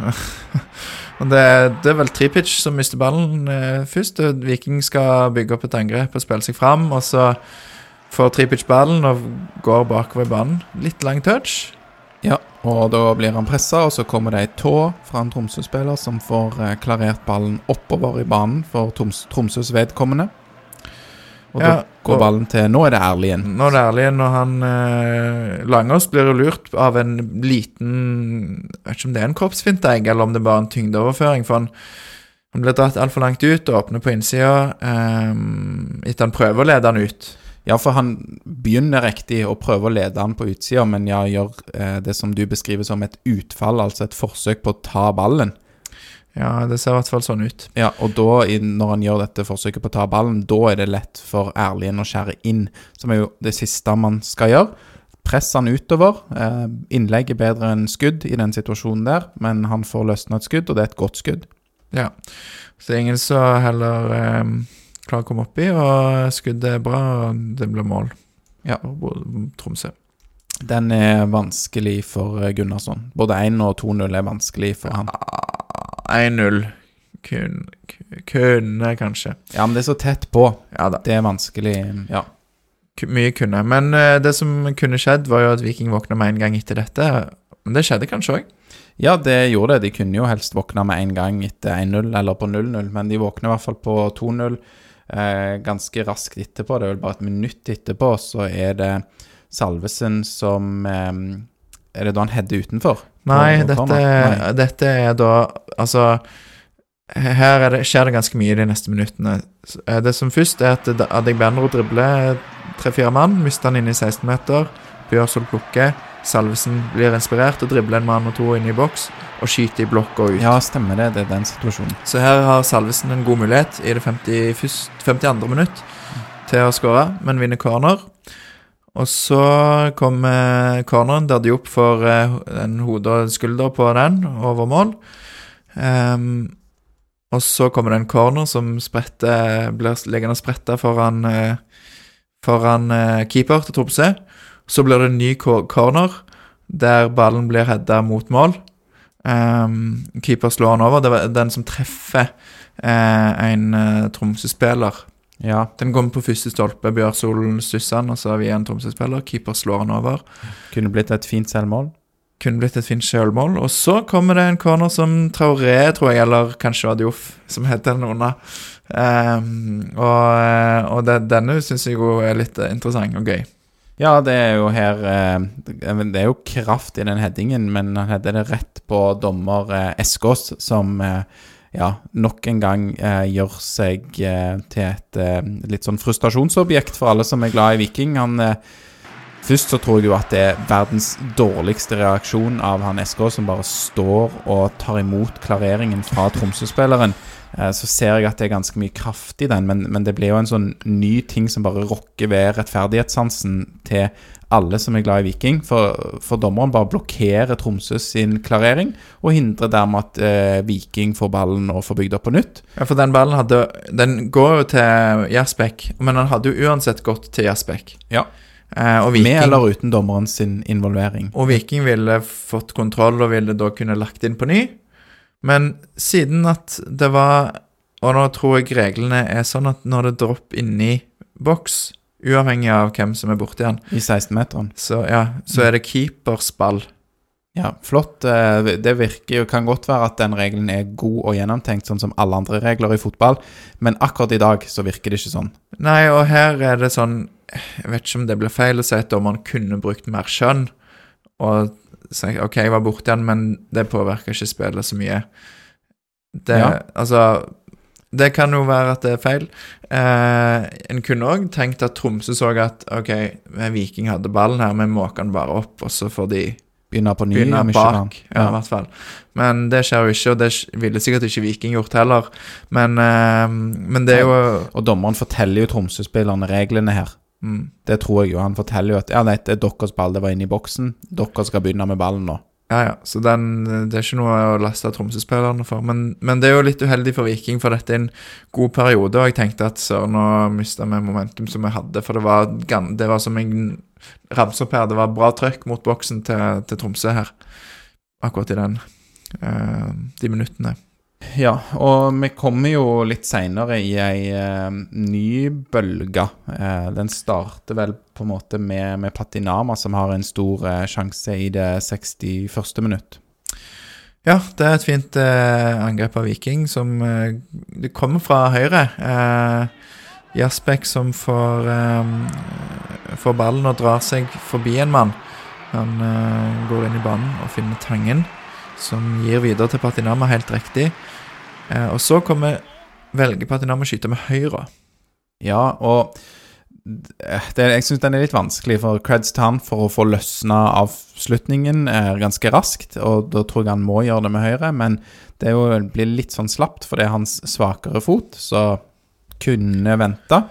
og det, det er vel Tripic som mister ballen eh, først. og Viking skal bygge opp et angrep og spille seg fram, og så får Tripic ballen og går bakover i banen. Litt lang touch. Ja, og da blir han pressa, og så kommer det ei tå fra en Tromsø-spiller som får eh, klarert ballen oppover i banen for Troms Tromsøs vedkommende. Og Ja, da går ballen til Nå er det ærlig igjen. Nå er det ærlig, igjen, og han eh, Langås blir jo lurt av en liten Jeg vet ikke om det er en kroppsfinte, eller om det er bare en tyngdeoverføring. For han, han blir dratt altfor langt ut og åpner på innsida eh, etter han prøver å lede han ut. Ja, for han begynner riktig å prøve å lede han på utsida, men ja, gjør eh, det som du beskriver som et utfall, altså et forsøk på å ta ballen. Ja, det ser i hvert fall sånn ut. Ja, og da, når han gjør dette forsøket på å ta ballen, da er det lett for Erlien å skjære inn, som er jo det siste man skal gjøre. Press han utover. Eh, innlegg er bedre enn skudd i den situasjonen der, men han får løsna et skudd, og det er et godt skudd. Ja. Så det er ingen som heller eh, klarer å komme oppi, og skuddet er bra, og det blir mål. Ja. Tromsø. Den er vanskelig for eh, Gunnarsson. Både 1 og 2-0 er vanskelig for han. Ah, 1-0 kun, kunne kanskje. Ja, men det er så tett på. Ja. Det er vanskelig, ja. Mye kunne. Men uh, det som kunne skjedd, var jo at Viking våkna med en gang etter dette. Men det skjedde kanskje òg. Ja, det gjorde det. De kunne jo helst våkna med en gang etter 1-0 eller på 0-0, men de våkner i hvert fall på 2-0 eh, ganske raskt etterpå. Det er vel bare et minutt etterpå, så er det Salvesen som eh, Er det da han header utenfor? Nei, dette. Nei. dette er da Altså her er det, skjer det ganske mye de neste minuttene. Eh, Det som først er at Adegbenro dribler tre-fire mann, mister han inne i 16-meter. Bjørsvold plukker. Salvesen blir inspirert og dribler en mann og to inn i boks og skyter i blokk og ut. Ja, stemmer det. Det er den situasjonen. Så her har Salvesen en god mulighet i det 50, 52. minutt til å skåre, men vinner corner. Og så kommer corneren der de opp for eh, en hode og skulder på den over mål. Um, og så kommer det en corner som spretter, blir liggende spretta foran, eh, foran eh, keeper til Tromsø. Så blir det en ny corner der ballen blir heada mot mål. Um, keeper slår han over. Det var den som treffer eh, en uh, Tromsø-spiller. Ja, Den kommer på første stolpe. Bjørsolen stusser den, og så har vi en Tromsø-spiller. Keeper slår han over. kunne blitt et fint selvmål. Kunne blitt et fint sjølmål. Og så kommer det en corner som Traoré, tror jeg, eller kanskje Adiof, som heter den unna. Um, og eh, og det, denne syns jeg jo er litt eh, interessant og gøy. Ja, det er jo her eh, Det er jo kraft i den headingen, men han header det rett på dommer eh, Eskås, som eh, ja, nok en gang eh, gjør seg eh, til et eh, litt sånn frustrasjonsobjekt for alle som er glad i Viking. Han eh, Først så tror jeg jo at det er verdens dårligste reaksjon av han SK, som bare står og tar imot klareringen fra Tromsø-spilleren. Eh, Så ser jeg at det er ganske mye kraft i den, men, men det blir jo en sånn ny ting som bare rokker ved rettferdighetssansen til alle som er glad i Viking. For, for dommeren bare blokkerer Tromsø sin klarering, og hindrer dermed at eh, Viking får ballen og får bygd opp på nytt. Ja, for den ballen hadde Den går jo til Jasbekk, men den hadde jo uansett gått til Jasbekk. Ja. Eh, Viking Med eller uten dommerens sin involvering. Og Viking ville fått kontroll og ville da kunne lagt inn på ny. Men siden at det var og nå tror jeg reglene er sånn at når det dropper inni boks, uavhengig av hvem som er borti den, I 16-meteren. så, ja, så er det keepers ball. Ja, flott. Eh, Det virker jo, kan godt være at den regelen er god og gjennomtenkt, sånn som alle andre regler i fotball, men akkurat i dag så virker det ikke sånn. Nei, og her er det sånn Jeg vet ikke om det blir feil å si at dommeren kunne brukt mer skjønn. Og si OK, jeg var borti den, men det påvirka ikke spillet så mye. Det, Ja. Altså Det kan jo være at det er feil. Eh, en kunne òg tenkt at Tromsø så at OK, Viking hadde ballen her, vi måker den bare opp, og så får de Begynne på ny. begynne bak. Ja, i hvert fall. Men det skjer jo ikke, og det ville sikkert ikke Viking gjort heller. Men, eh, men det er jo Og dommeren forteller jo Tromsø-spillerne reglene her. Mm. Det tror jeg jo. Han forteller jo at ja, nei, det er deres ball, det var inne i boksen. Dere skal begynne med ballen nå. Ja, ja. Så den, det er ikke noe å laste Tromsø-spillerne for. Men, men det er jo litt uheldig for Viking, for dette er en god periode. Og jeg tenkte at søren, nå mista vi momentum som vi hadde. For det var, det var som en ramse opp her. Det var bra trøkk mot boksen til, til Tromsø her. Akkurat i den uh, de minuttene. Ja, og vi kommer jo litt seinere i ei eh, ny bølge. Eh, den starter vel på en måte med, med Patinama, som har en stor eh, sjanse i det 61. minutt. Ja, det er et fint eh, angrep av Viking som eh, Det kommer fra høyre. Eh, Jasbekk som får, får ballen og drar seg forbi en mann. Han går inn i banen og finner Tangen, som gir videre til Patinama helt riktig. Eh, og så kommer velger Patinama å skyte med høyre. Ja, og det, jeg syns den er litt vanskelig, for creds til han for å få løsna avslutningen er ganske raskt. Og da tror jeg han må gjøre det med høyre, men det jo, blir litt sånn slapt, for det er hans svakere fot, så kunne venta.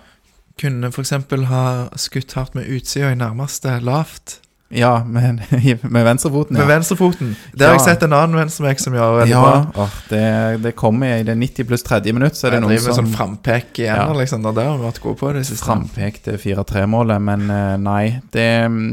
Kunne f.eks. ha skutt hardt med utsida i nærmeste lavt. Ja, men med venstrefoten, Med venstrefoten. Det har jeg sett en annen venstremek som gjør Ja, oh, det, det kommer i det 90 pluss 30 minutt, så er det noen som sånn frampek igjen, Ja. liksom. Det der har vi vært gode på det siste. frampekte 4-3-målet, men eh, nei, det mm,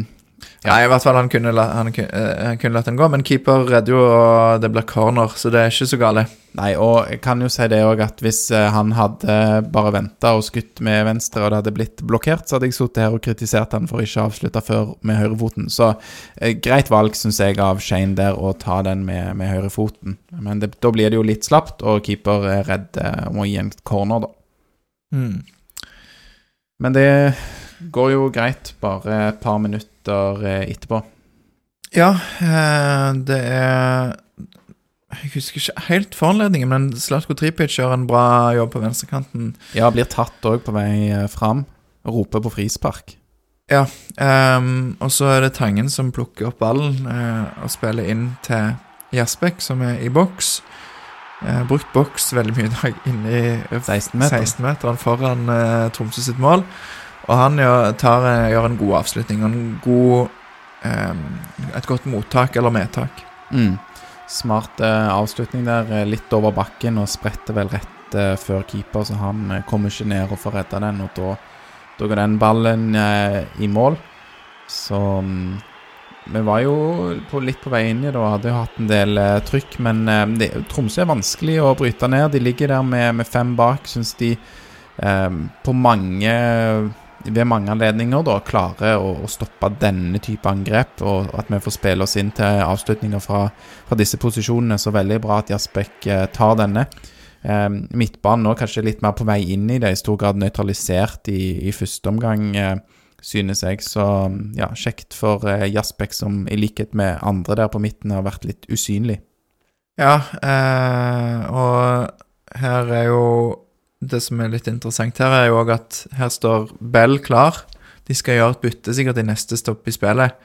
Ja, i hvert fall han kunne, la, han, eh, han kunne latt den gå, men keeper redder jo, og det blir corner, så det er ikke så gale. Nei, og jeg kan jo si det òg at hvis eh, han hadde bare venta og skutt med venstre, og det hadde blitt blokkert, så hadde jeg sittet her og kritisert han for ikke å avslutte før med høyrefoten. Så eh, greit valg, syns jeg, av Shane der å ta den med, med høyrefoten. Men det, da blir det jo litt slapt, og keeper er redd eh, om å gi en corner, da. Mm. Men det går jo greit, bare et par minutter eh, etterpå. Ja, eh, det er Jeg husker ikke helt foranledningen, men Slatko Tripic gjør en bra jobb på venstrekanten. Ja, blir tatt òg på vei eh, fram. Roper på frispark. Ehm, og så er det Tangen som plukker opp ballen uh, og spiller inn til Jasbekk, som er i boks. Uh, brukt boks veldig mye i dag, inni 16 meter. 16-meteren foran uh, Tromsø sitt mål. Og han gjør, tar, eh, gjør en god avslutning og en god ehm, Et godt mottak eller medtak. Mm. Smart eh, avslutning der, eh, litt over bakken og spretter vel rett eh, før keeper, så han eh, kommer ikke ned og får redda den, og da, da går den ballen i mål. Så mm, vi var jo på, litt på vei inn i det og hadde jo hatt en del trykk, men det, Tromsø er vanskelig å bryte ned. De ligger der med, med fem bak, syns de eh, på mange ved mange anledninger da klarer å, å stoppe denne type angrep, og at vi får spille oss inn til avslutninger fra, fra disse posisjonene. Så veldig bra at Jasbekk eh, tar denne. Eh, midtbanen nå kanskje litt mer på vei inn i det, i stor grad nøytralisert i, i første omgang, eh, synes jeg. Så ja, kjekt for eh, Jasbekk, som i likhet med andre der på midten har vært litt usynlig. Ja, eh, og her er jo Det som er litt interessant her, er jo òg at her står Bell klar. De skal gjøre et bytte sikkert i neste stopp i spillet.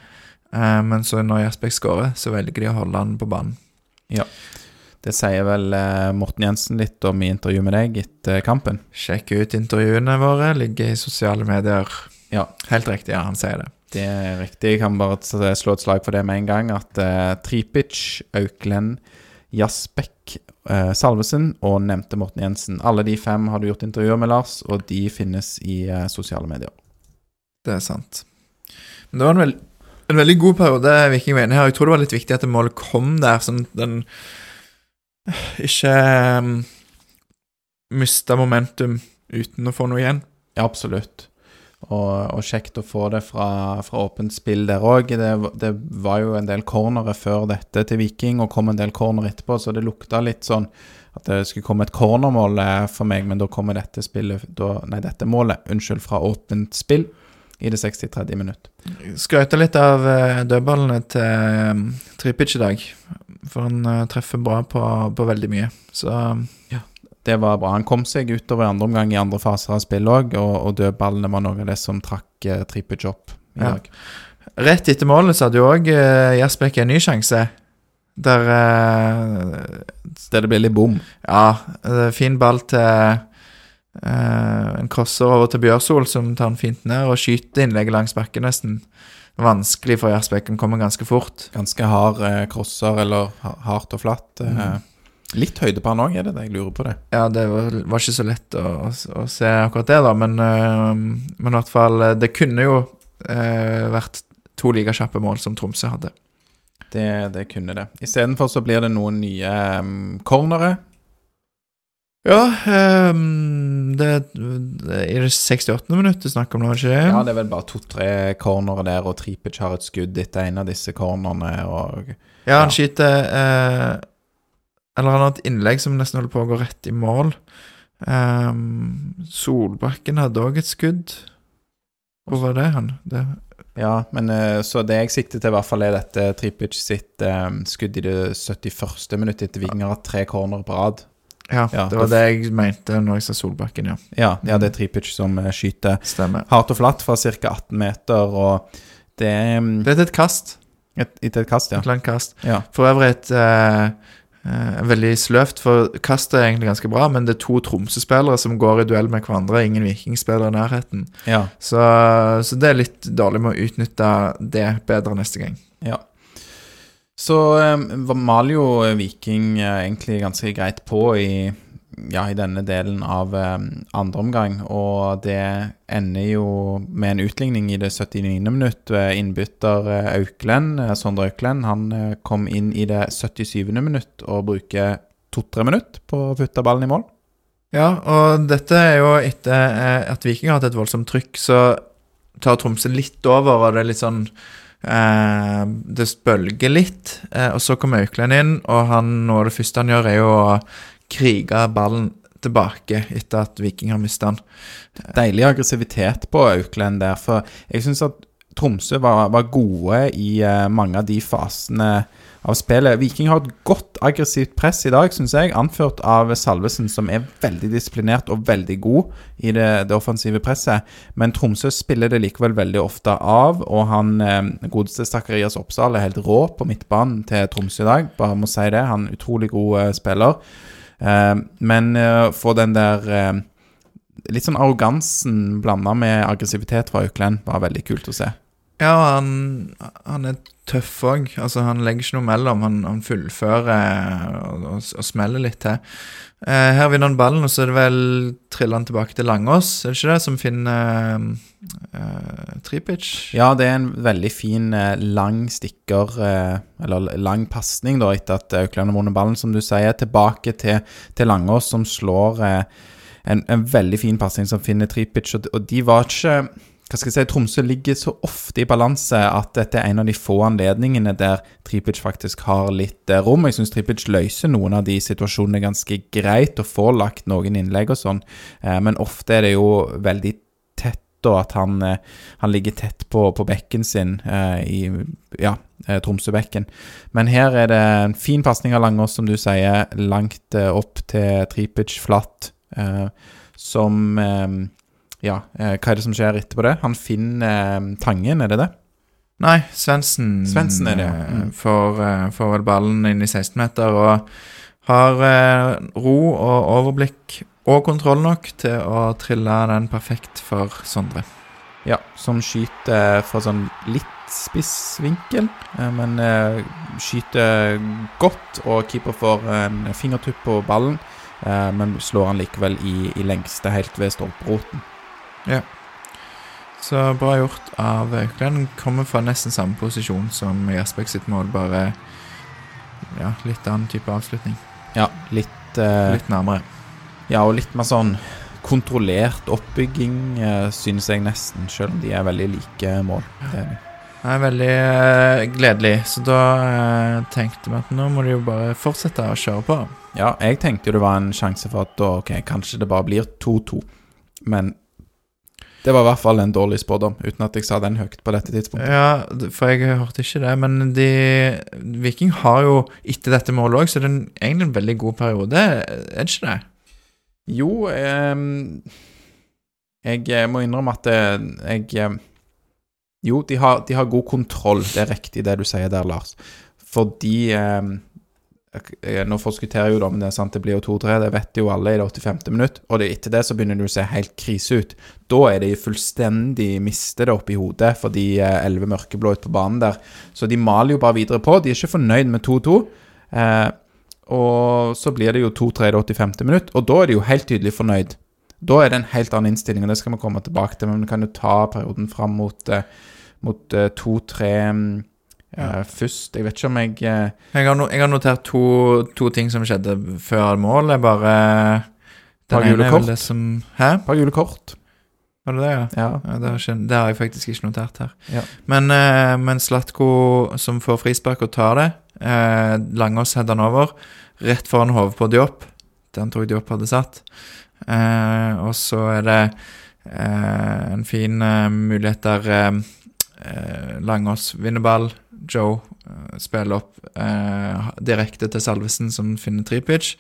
Eh, men så når Jasbekk skårer, så velger de å holde han på banen. Ja. Det sier vel eh, Morten Jensen litt om i intervju med deg etter kampen. Sjekk ut intervjuene våre. Ligger i sosiale medier. Ja. Helt riktig, ja, han sier det. Det er riktig. Jeg kan bare slå et slag for det med en gang. At eh, Tripic, Auklend, Jasbekk, eh, Salvesen og nevnte Morten Jensen. Alle de fem har du gjort intervjuer med, Lars, og de finnes i eh, sosiale medier. Det er sant. Men det var en, veld, en veldig god periode Viking var inne her. Jeg tror det var litt viktig at det målet kom der, sånn at den ikke um, mista momentum uten å få noe igjen. Ja, absolutt. Og, og kjekt å få det fra, fra åpent spill der òg. Det, det var jo en del cornere før dette til Viking, og kom en del corner etterpå, så det lukta litt sånn at det skulle komme et cornermål eh, for meg, men da kommer dette spillet da, Nei, dette målet, unnskyld, fra åpent spill i det 63. minutt. Skrøyte litt av uh, dødballene til um, Tripic i dag. For han treffer bra på, på, veldig mye. Så ja. Det var bra. Han kom seg utover i andre omgang i andre faser av spillet òg, og, og, dødballene var noe av det som trakk uh, Tripic opp i ja. dag. Rett etter målet så hadde jo òg uh, Jasbekk en ny sjanse. Der Der det ble litt bom? Ja. fin ball til Uh, en crosser over til Bjørsol, som tar den fint ned og skyter innlegget langs bakken nesten. Vanskelig for Gjersbekken, kommer ganske fort. Ganske hard uh, crosser, eller hardt og flatt. Uh, litt høyde på han òg, er det det? Jeg lurer på det. Ja, det var, var ikke så lett å, å, å, se akkurat det, da, men, men i hvert fall Det kunne jo vært to like kjappe mål som Tromsø hadde. Det, det kunne det. Istedenfor så blir det noen nye um, cornere. Ja, um, det, det er det 68. minutt du snakker om nå, ikke Ja, det er vel bare to-tre cornere der, og Tripic har et skudd etter en av disse cornerne. Og, ja, han ja. skyter eh, Eller han har et innlegg som nesten holder på å gå rett i mål. Um, Solbakken hadde òg et skudd. Hvor var det han? Det ja, men eh, så det jeg sikter til, i hvert fall er dette Tripic sitt um, skudd i det 71. minuttet etter Viking har hatt tre corner på rad. Ja, ja, det var det jeg mente når jeg sa Solbakken, ja. Ja, ja det er Tripic som eh, skyter Stemmer. hardt og flatt fra ca. 18 meter, og det um, Det er et kast. Et, et, et kast, ja. Et langt kast. Ja. For øvrig et uh, uh, veldig sløvt, for kastet er egentlig ganske bra, men det er to Tromsø-spillere som går i duell med hverandre, ingen Viking-spillere i nærheten. Ja. Så, så det er litt dårlig med å utnytte det bedre neste gang. Ja. Så eh, maler jo Viking eh, egentlig ganske greit på i, ja, i denne delen av um, andre omgang, og det ender jo med en utligning i det 79. minutt innbytter uh, Auklend, uh, Sondre Auklend. Han kom inn i det 77. minutt og bruker to-tre minutter på å putte ballen i mål. Ja, og dette er jo etter at Viking har hatt et voldsomt trykk, så tar Tromsø litt over, og det er litt sånn Eh, det spølger litt, eh, og så kommer Auklend inn, og han, noe av det første han gjør, er jo å krige ballen tilbake etter at Viking har mista den. Deilig aggressivitet på Auklend der, for jeg syns at Tromsø var, var gode i uh, mange av de fasene av spillet. Viking har et godt aggressivt press i dag, syns jeg, anført av Salvesen, som er veldig disiplinert og veldig god i det, det offensive presset. Men Tromsø spiller det likevel veldig ofte av, og han eh, godeste Zakarias Oppsal er helt rå på midtbanen til Tromsø i dag, bare må si det. Han er utrolig god eh, spiller. Eh, men å få den der eh, litt sånn arrogansen blanda med aggressivitet fra Auklend var veldig kult å se. Ja, han, han er tøff òg. Altså, han legger ikke noe mellom. Han, han fullfører og, og, og, smeller litt til. Eh, her vinner han ballen, og så er det vel triller han tilbake til Langås, er det ikke det, som finner eh, Tripic? Ja, det er en veldig fin eh, lang stikker, eh, eller lang pasning, da, etter at Aukland har vunnet ballen, som du sier, tilbake til, til Langås, som slår eh, en, en, veldig fin pasning som finner Tripic, og, og de var ikke hva skal jeg si, Tromsø ligger så ofte i balanse at dette er en av de få anledningene der Tripic faktisk har litt eh, rom. Jeg syns Tripic løser noen av de situasjonene ganske greit og får lagt noen innlegg og sånn, eh, men ofte er det jo veldig tett, og at han, eh, han ligger tett på, på bekken sin i ja, Tromsø-bekken. Men her er det en fin pasning av Langås, som du sier, langt opp til Tripic flatt, som ja, eh, hva er det som skjer etterpå det? Han finner eh, Tangen, er det det? Nei, Svendsen Svendsen er det, ja. Mm. får, eh, får vel ballen inn i 16-meter og har eh, ro og overblikk og kontroll nok til å trille den perfekt for Sondre. Ja, som skyter fra sånn litt spiss vinkel, eh, men eh, skyter godt, og keeper får en fingertupp på ballen, men slår han likevel i, i lengste, helt ved stolperoten. Ja. Så bra gjort av Auklend. Kommer fra nesten samme posisjon som Jasbek sitt mål, bare ja, litt annen type avslutning. Ja, litt uh, Litt nærmere. Ja, og litt mer sånn kontrollert oppbygging, eh, synes jeg nesten, selv om de er veldig like mål. Det er. Det er veldig eh, gledelig. Så da eh, tenkte vi at nå må de jo bare fortsette å kjøre på. Ja, jeg tenkte jo det var en sjanse for at da, ok, kanskje det bare blir 2-2. Men det var i hvert fall en dårlig spådom, uten at jeg sa den høyt på dette tidspunktet. Ja, for jeg hørte ikke det. Men de Viking har jo etter dette målet òg, så det er egentlig en veldig god periode, er det ikke det? Jo, ehm, jeg eh, må innrømme at eh, jeg eh, Jo, de har, de har god kontroll. Det er riktig det du sier der, Lars. Fordi ehm, jeg- jeg- Nå forskutterer jo da, men det er sant, det blir jo 2-3. Det vet jo alle i det 85. minutt. Og det, etter det så begynner det å se helt krise ut. Da er de fullstendig mistet det oppi hodet for de eh, elleve mørkeblå ute på banen der. Så de maler jo bare videre på. De er ikke fornøyd med 2-2. Eh, og så blir det jo 2-3 i det 85. minutt, og da er de jo helt tydelig fornøyd. Da er det en helt annen innstilling, og det skal vi komme tilbake til. Men vi kan jo ta perioden fram mot, eh, mot eh, 2-3 eh, først. Jeg vet ikke om jeg eh, Jeg har, no, jeg har notert to, to ting som skjedde før mål. Jeg bare Par Den ene er vel det som Hæ? Par gule kort. Var det det, ja? Ja. Ja, det, har, ikke, det har jeg faktisk ikke notert her. Ja. Men, eh, men Slatko som får frispark og tar det eh, Langås header han over rett foran hodet på Diop. Den tror jeg Diop hadde satt. Eh, og så er det eh, en fin eh, mulighet der Langås vinner ball. Joe eh, spiller opp eh, direkte til Salvesen, som finner trepitch,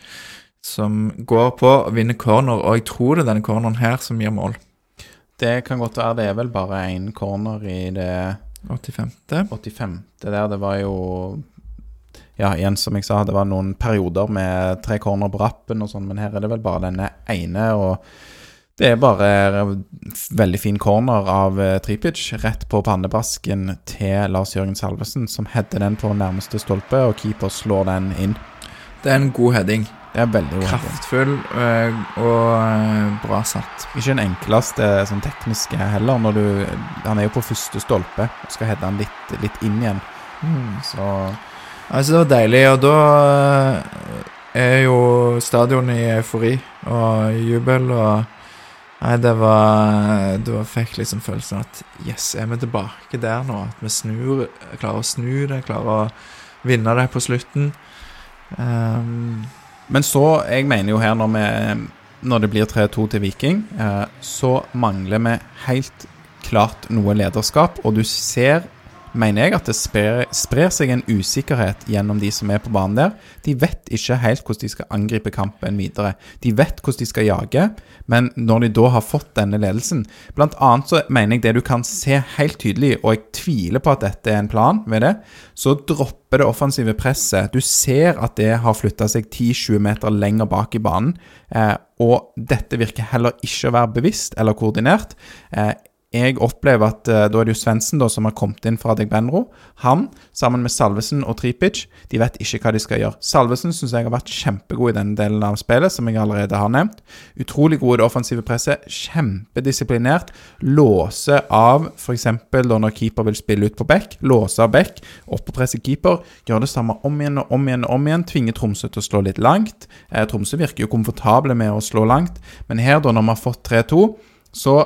Som går på og vinner corner, og jeg tror det er denne corneren her som gir mål. Det kan godt være. Det er vel bare én corner i det 85. 85. Det der, det var jo Ja, igjen som jeg sa, det var noen perioder med tre corner på rappen og sånn, men her er det vel bare denne ene, og det er bare veldig fin corner av eh, Tripic, rett på pannebasken til Lars Jørgen Salvesen, som header den på nærmeste stolpe, og keeper slår den inn. Det er en god heading. Det er veldig god Kraftfull øh, og øh, bra satt. Ikke den enkleste sånn tekniske heller, når du Han er jo på første stolpe og skal heade han litt, litt inn igjen, så Altså, det var deilig, og da er jo stadionet i eufori og jubel og Nei, det var Du fikk liksom følelsen at yes, er vi tilbake der nå? At vi snur, klarer å snu det, klarer å vinne det på slutten. Um, Men så, jeg mener jo her når, vi, når det blir 3-2 til Viking, eh, så mangler vi helt klart noe lederskap, og du ser, mener jeg, at det sprer, sprer seg en usikkerhet gjennom de som er på banen der. De vet ikke helt hvordan de skal angripe kampen videre. De vet hvordan de skal jage, men når de da har fått denne ledelsen Blant annet så mener jeg det du kan se helt tydelig, og jeg tviler på at dette er en plan ved det, så dropper det offensive presset. Du ser at det har flytta seg 10-20 meter lenger bak i banen, eh, og dette virker heller ikke å være bevisst eller koordinert. Eh, jeg opplever at eh, da er det jo Svendsen som har kommet inn fra Degbenro. Han, sammen med Salvesen og Tripic, de vet ikke hva de skal gjøre. Salvesen syns jeg har vært kjempegod i denne delen av spillet, som jeg allerede har nevnt. Utrolig god i det offensive presset. Kjempedisiplinert. Låse av f.eks. når keeper vil spille ut på bekk. Låse av bekk, opp og presse keeper. Gjør det samme om igjen og om igjen og om igjen. Tvinge Tromsø til å slå litt langt. Eh, Tromsø virker jo komfortable med å slå langt, men her, da, når vi har fått 3-2, så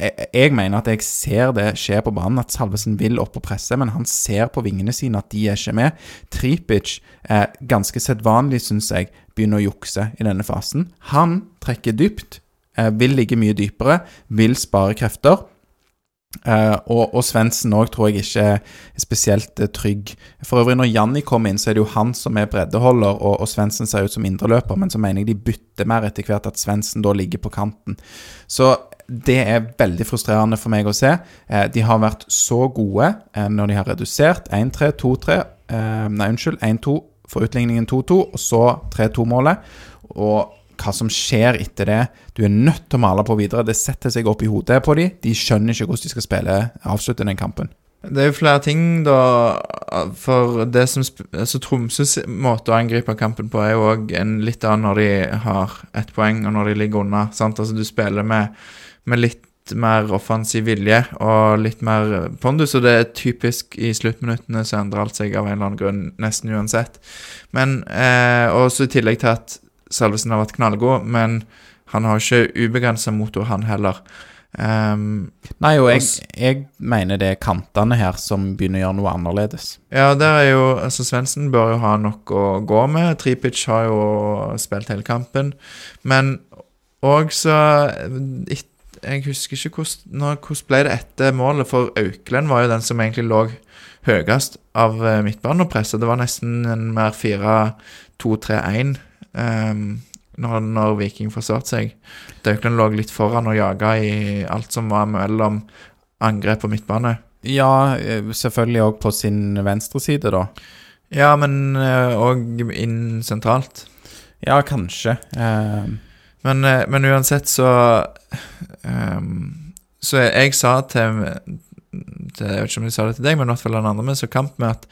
jeg, mener at jeg ser det skje på banen, at Salvesen vil opp og presse, men han ser på vingene sine at de er ikke med. Tripic, eh, ganske sedvanlig, syns jeg, begynner å jukse i denne fasen. Han trekker dypt, eh, vil ligge mye dypere, vil spare krefter. Eh, og og Svendsen òg tror jeg ikke er spesielt eh, trygg. For øvrig, når Janni kommer inn, så er det jo han som er breddeholder, og, og Svendsen ser ut som indreløper, men så mener jeg de bytter mer etter hvert at Svendsen da ligger på kanten. Så det er veldig frustrerende for meg å se. Eh, de har vært så gode eh, når de har redusert 1-3, 2-3 eh, Nei, unnskyld, 1-2 for utligningen 2-2, og så 3-2-målet. Og hva som skjer etter det Du er nødt til å male på videre. Det setter seg opp i hodet på dem. De skjønner ikke hvordan de skal spille avslutte den kampen. Det er jo flere ting, da. For det som altså Tromsøs måte å angripe kampen på er jo òg en litt annen når de har ett poeng, og når de ligger unna. sant? Altså Du spiller med, med litt mer offensiv vilje og litt mer pondus, og det er typisk i sluttminuttene så endrer alt seg av en eller annen grunn, nesten uansett. Men eh, også i tillegg til at Salvesen har vært knallgod, men han har ikke ubegrensa motor, han heller. Um, Nei, og jeg, jeg mener det er kantene her som begynner å gjøre noe annerledes. ja, der er jo altså Svendsen bør jo ha nok å gå med. Tripic har jo spilt hele kampen. Men òg så it- Jeg husker ikke hvordan, når, hvordan ble det etter målet, for Auklend var jo den som egentlig lå høyest av eh, midtbanepresset. Det var nesten en mer 4-2-3-1 um, når, når Viking forsvarte seg. Auklend lå litt foran og jaga i alt som var mellom angrep og midtbane. Ja, eh, selvfølgelig òg på sin venstre side, da. Ja, men òg inn sentralt. Ja, kanskje. Eh, Men, eh, men uansett så um, Så jeg, jeg sa til, til Jeg vet ikke om jeg sa det til deg, men i hvert fall den andre med så kamp med at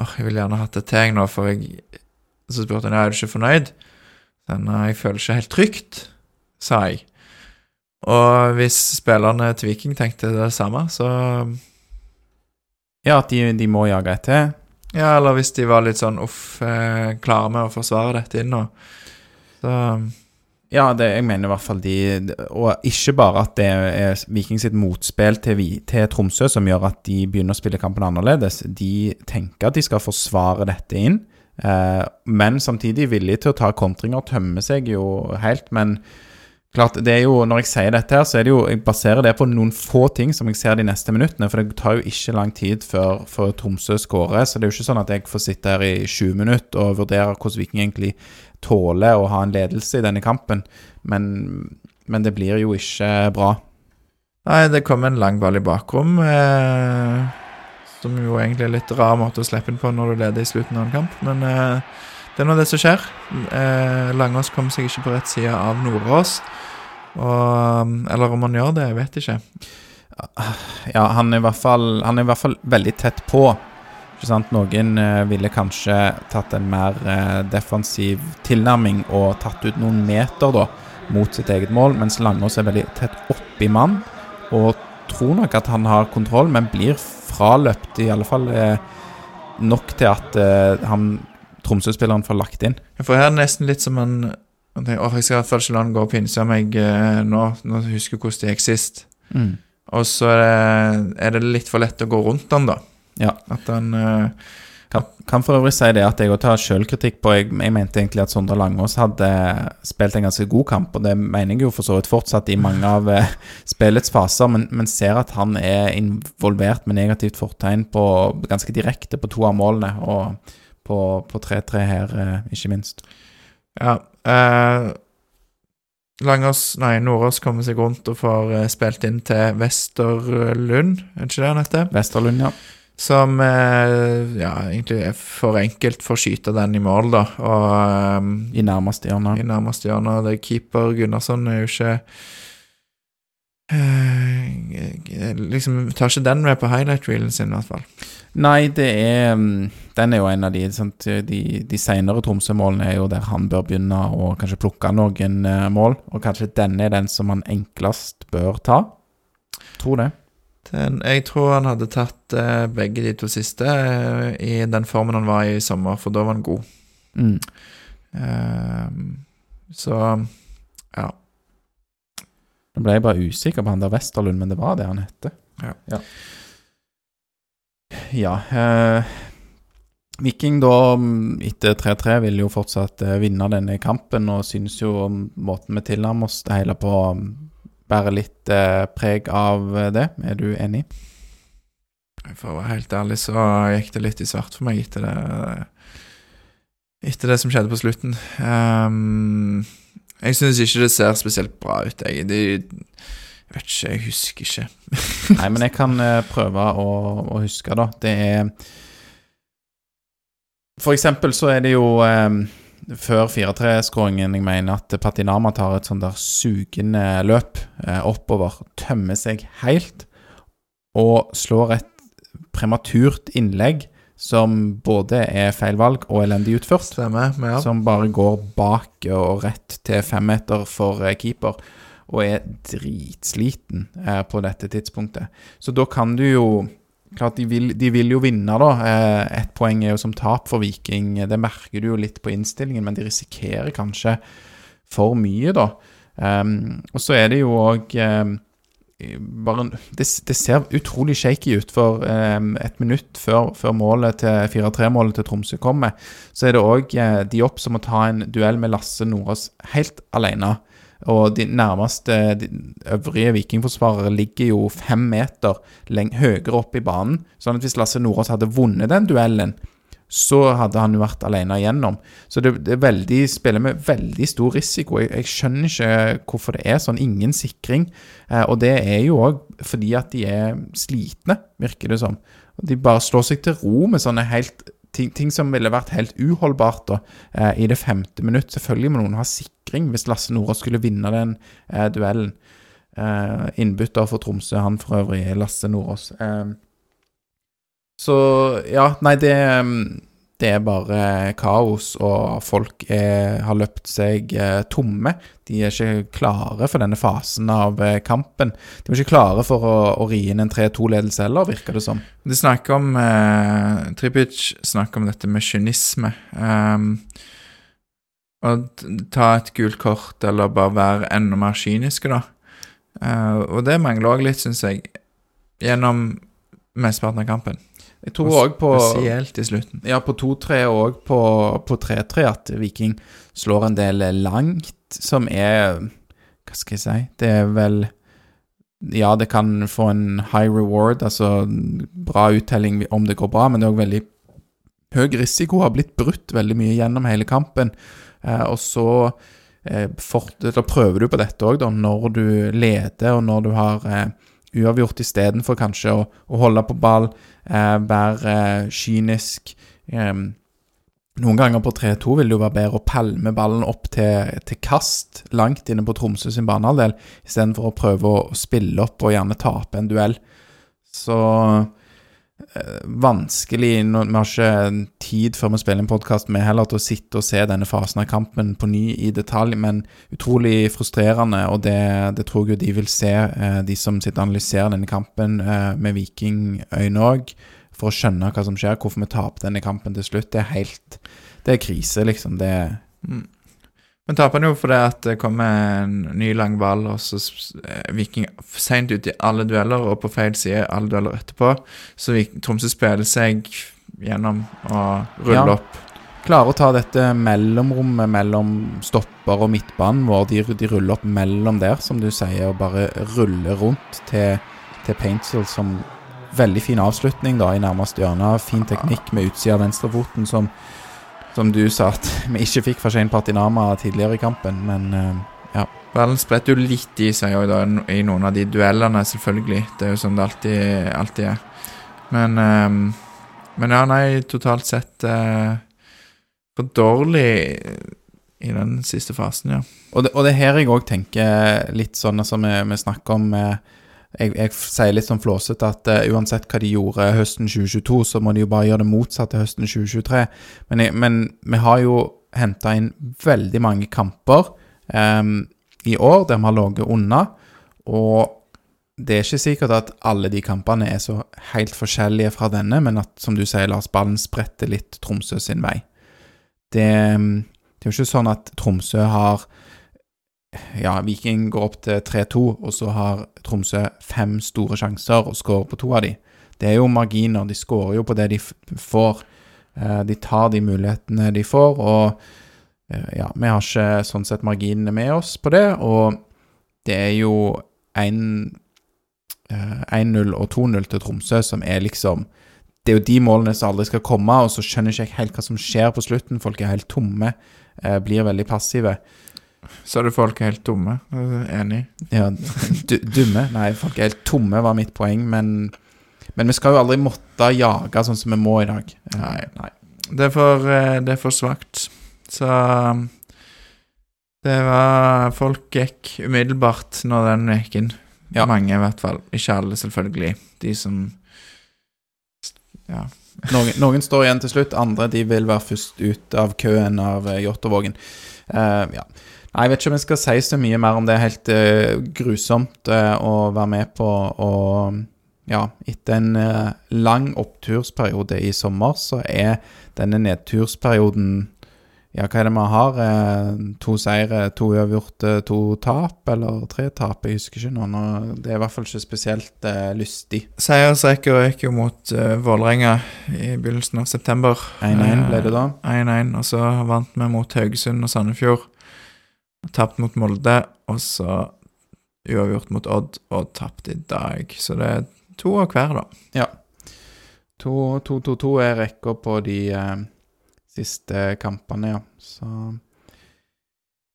åh, jeg vil gjerne hatt det til jeg nå, for jeg Så spurte han ja, er du ikke fornøyd. Nei, jeg føler ikke helt trygt, sa jeg. Og hvis spillerne til Viking tenkte det samme, så ja, at de, de må jage etter. Ja, eller hvis de var litt sånn uff, eh, klare med å forsvare dette inn nå. Så Ja, det, jeg mener i hvert fall de Og ikke bare at det er Viking sitt motspill til, til Tromsø som gjør at de begynner å spille kampen annerledes. De tenker at de skal forsvare dette inn, eh, men samtidig villige til å ta kontringer. Tømme seg jo helt, men klart, det er jo Når jeg sier dette her, så er det jo Jeg baserer det på noen få ting som jeg ser de neste minuttene, for det tar jo ikke lang tid før, før Tromsø skårer, så det er jo ikke sånn at jeg får sitte her i 20 minutter og vurdere hvordan Viking egentlig tåler å ha en ledelse i denne kampen, men, men det blir jo ikke bra. Nei, det kom en lang ball i bakrom. Eh, som jo egentlig er litt rar måte å slippe inn på når du leder i slutten av en kamp. Men eh, det er nå det som skjer. Eh, Langås kom seg ikke på rett side av Nordås. Og, eller om han gjør det, jeg vet ikke. Ja, han er fall, han er i hvert fall veldig tett på. Sant? Noen eh, ville kanskje tatt en mer eh, defensiv tilnærming og tatt ut noen meter da, mot sitt eget mål, mens Langås er veldig tett oppi mann og tror nok at han har kontroll, men blir fraløpt, i alle fall eh, nok til at han Tromsø-spilleren får lagt inn. For her er det nesten litt som en jeg tenker, «Åh, jeg skal i hvert fall ikke la han gå og pinse meg eh, nå. Nå husker jeg hvordan det gikk sist. Og så er det, er det litt for lett å gå rundt han, da. Ja. At han uh, Kan, kan for øvrig si det at jeg også tar sjølkritikk på jeg, jeg mente egentlig at Sondre Langås hadde spilt en ganske god kamp, og det mener jeg jo for så vidt fortsatt i mange av uh, spillets faser, men, men ser at han er involvert med negativt fortegn på ganske direkte på to av målene, og på på 3-3 her, uh, ikke minst. Ja. Uh Langås, nei, Nordås kommer seg rundt og får spilt inn til Vesterlund, er det ikke det han heter? Vesterlund, ja. Som eh, ja, egentlig for enkelt for å skyte den i mål, da. Og um, I nærmeste hjørne. i nærmeste hjørne. Det er keeper Gunnarsson er jo ikke eh, Liksom tar ikke den med på highlight-reelen sin, i hvert fall. Nei, det er mm, Den er jo en av de sant? De, de senere Tromsø-målene er jo der han bør begynne å kanskje plukke noen eh, mål, og kanskje denne er den som han enklest bør ta. Tror det. Den, jeg tror han hadde tatt eh, begge de to siste eh, i den formen han var i i sommer, for da var han god. Mm. Eh, så ja. Nå ble jeg bare usikker på han der Vesterlund, men det var det han hette. Ja. Ja, ja eh, Viking da, etter 3-3, vil jo fortsatt vinne denne kampen, og synes jo måten vi tilnærmer oss det hele på, bærer litt eh, preg av eh, det. Er du enig? For å være helt ærlig så gikk det litt i svart for meg etter det Etter det som skjedde på slutten. Um, jeg syns ikke det ser spesielt bra ut, jeg. De, jeg vet ikke, jeg husker ikke. Nei, men jeg kan eh, prøve å, å huske, da. Det er For eksempel så er det jo eh, før 4-3-skåringen jeg mener at Patinama tar et sånn der sugende løp eh, oppover, tømmer seg helt, og slår et prematurt innlegg som både er feil valg og elendig utført Stemmer. Ja. som bare går bak og rett til femmeter for eh, keeper, og er dritsliten eh, på dette tidspunktet. Så da kan du jo klart de vil, de vil jo vinne, da. Eh, Ett poeng er jo som tap for Viking. Det merker du jo litt på innstillingen, men de risikerer kanskje for mye, da. Um, og så er det jo òg um, bare, det, det, ser utrolig shaky ut, for um, et minutt før, før målet til 4-3-målet til Tromsø kommer, så er det òg uh, de som må ta en duell med Lasse Nordås helt alene. Og de nærmeste de øvrige vikingforsvarere ligger jo fem meter høyere opp i banen. Sånn at hvis Lasse Nordås hadde vunnet den duellen, så hadde han jo vært alene igjennom. Så det, det veldig, spiller med veldig stor risiko. Jeg, jeg, skjønner ikke hvorfor det er sånn. Ingen sikring. Eh, og det er jo òg fordi at de er slitne, virker det som. De bare slår seg til ro med sånne helt ting, ting, som ville vært helt uholdbart da, eh, i det femte minutt. Selvfølgelig må noen ha sikring hvis Lasse Nordås skulle vinne den eh, duellen. Eh, innbytter for Tromsø, han for øvrig, Lasse Nordås. Eh, så ja, nei, det det er bare kaos, og folk er, har løpt seg eh, tomme. De er ikke klare for denne fasen av eh, kampen. De er ikke klare for å, å ri inn en 3-2-ledelse heller, virker det som. De snakker om eh, Tripic snakker om dette med kynisme. Um, å ta et gult kort, eller bare være enda mer kyniske, da. Uh, og det mangler òg litt, syns jeg, gjennom mesteparten av kampen. Jeg tror òg på Spesielt i slutten. Ja, på 2-3 og på, på 3-3 at Viking slår en del langt, som er Hva skal jeg si? Det er vel Ja, det kan få en high reward, altså bra uttelling om det går bra, men det er òg veldig høy risiko. Har blitt brutt veldig mye gjennom hele kampen. Eh, og så eh, for, prøver du på dette òg, da, når du leder, og når du har eh, uavgjort istedenfor kanskje å, å, holde på ball, eh, være eh, kynisk. Eh, noen ganger på 3-2 vil det jo være bedre å palme ballen opp til, til kast langt inne på Tromsø sin banehalvdel, istedenfor å prøve å, spille opp og gjerne tape en duell. Så vanskelig Vi har ikke tid før vi spiller en podkast med heller til å sitte og se denne fasen av kampen på ny i detalj, men utrolig frustrerende, og det, det tror jeg de vil se, eh, de som sitter og analyserer denne kampen eh, med vikingøyne òg, for å skjønne hva som skjer, hvorfor vi taper denne kampen til slutt. Det er helt Det er krise, liksom. Det er mm. Men taper han jo fordi at det kommer en ny lang ball, og så Viking seint ut i alle dueller, og på feil side alle dueller etterpå. Så Tromsø spiller seg gjennom og ruller ja. opp. Klarer å ta dette mellomrommet mellom stopper og midtbanen vår. De, de, ruller opp mellom der, som du sier, og bare ruller rundt til, til Paintsel som Veldig fin avslutning da i nærmeste hjørne. Fin teknikk med utsida av venstrefoten som som du sa at vi ikke fikk fra Shane Partinama tidligere i kampen, men uh, ja. Ballen spretter jo litt i seg òg, i noen av de duellene, selvfølgelig. Det er jo sånn det alltid, alltid er. Men, um, men ja, nei, totalt sett uh, for dårlig i den siste fasen, ja. Og det, og det her jeg òg tenker litt sånn som vi, vi snakker om med jeg, jeg, sier litt sånn flåsete at uh, uansett hva de gjorde høsten 2022, så må de jo bare gjøre det motsatte høsten 2023. Men, jeg, men vi har jo henta inn veldig mange kamper um, i år der vi har ligget unna. Og det er ikke sikkert at alle de kampene er så helt forskjellige fra denne, men at, som du sier, Lars Ballen spretter litt Tromsø sin vei. Det, det er jo ikke sånn at Tromsø har ja, Viking går opp til 3-2, og så har Tromsø fem store sjanser og skårer på to av de. Det er jo marginer. De skårer jo på det de får. Eh, de tar de mulighetene de får, og eh, ja, vi har ikke sånn sett marginene med oss på det, og det er jo 1-0 eh, og 2-0 til Tromsø som er liksom Det er jo de målene som aldri skal komme, og så skjønner jeg ikke helt hva som skjer på slutten. Folk er helt tomme, blir veldig passive. Så er det folk er helt dumme. Enig. Ja, dumme? Nei, folk er helt tomme, var mitt poeng. Men, men, vi skal jo aldri måtte jage sånn som vi må i dag. Nei. nei. Det er for, eh, det er for svakt. Så det var Folk gikk umiddelbart når den gikk inn. Ja. Mange, i hvert fall. Ikke alle, selvfølgelig. De som Ja. Noen, noen, står igjen til slutt, andre de vil være først ut av køen av eh, Jåttåvågen. Uh, ja. Jeg vet ikke om jeg skal si så mye mer om det. er Helt uh, grusomt uh, å være med på. Og ja, etter en uh, lang opptursperiode i sommer, så er denne nedtursperioden Ja, hva er det vi har? To seire, to uavgjorte, to tap, eller tre tap? Jeg husker ikke nå. Det er i hvert fall ikke spesielt lystig. Seiersrekker gikk jo mot uh, Vålerenga i begynnelsen av september. 1-1 ble det da. 1-1, og så vant vi mot Haugesund og Sandefjord. Tapt mot Molde, og så uavgjort mot Odd og tapt i dag. Så det er to av hver, da. Ja. 2-2-2 er rekka på de eh, siste kampene, ja. Så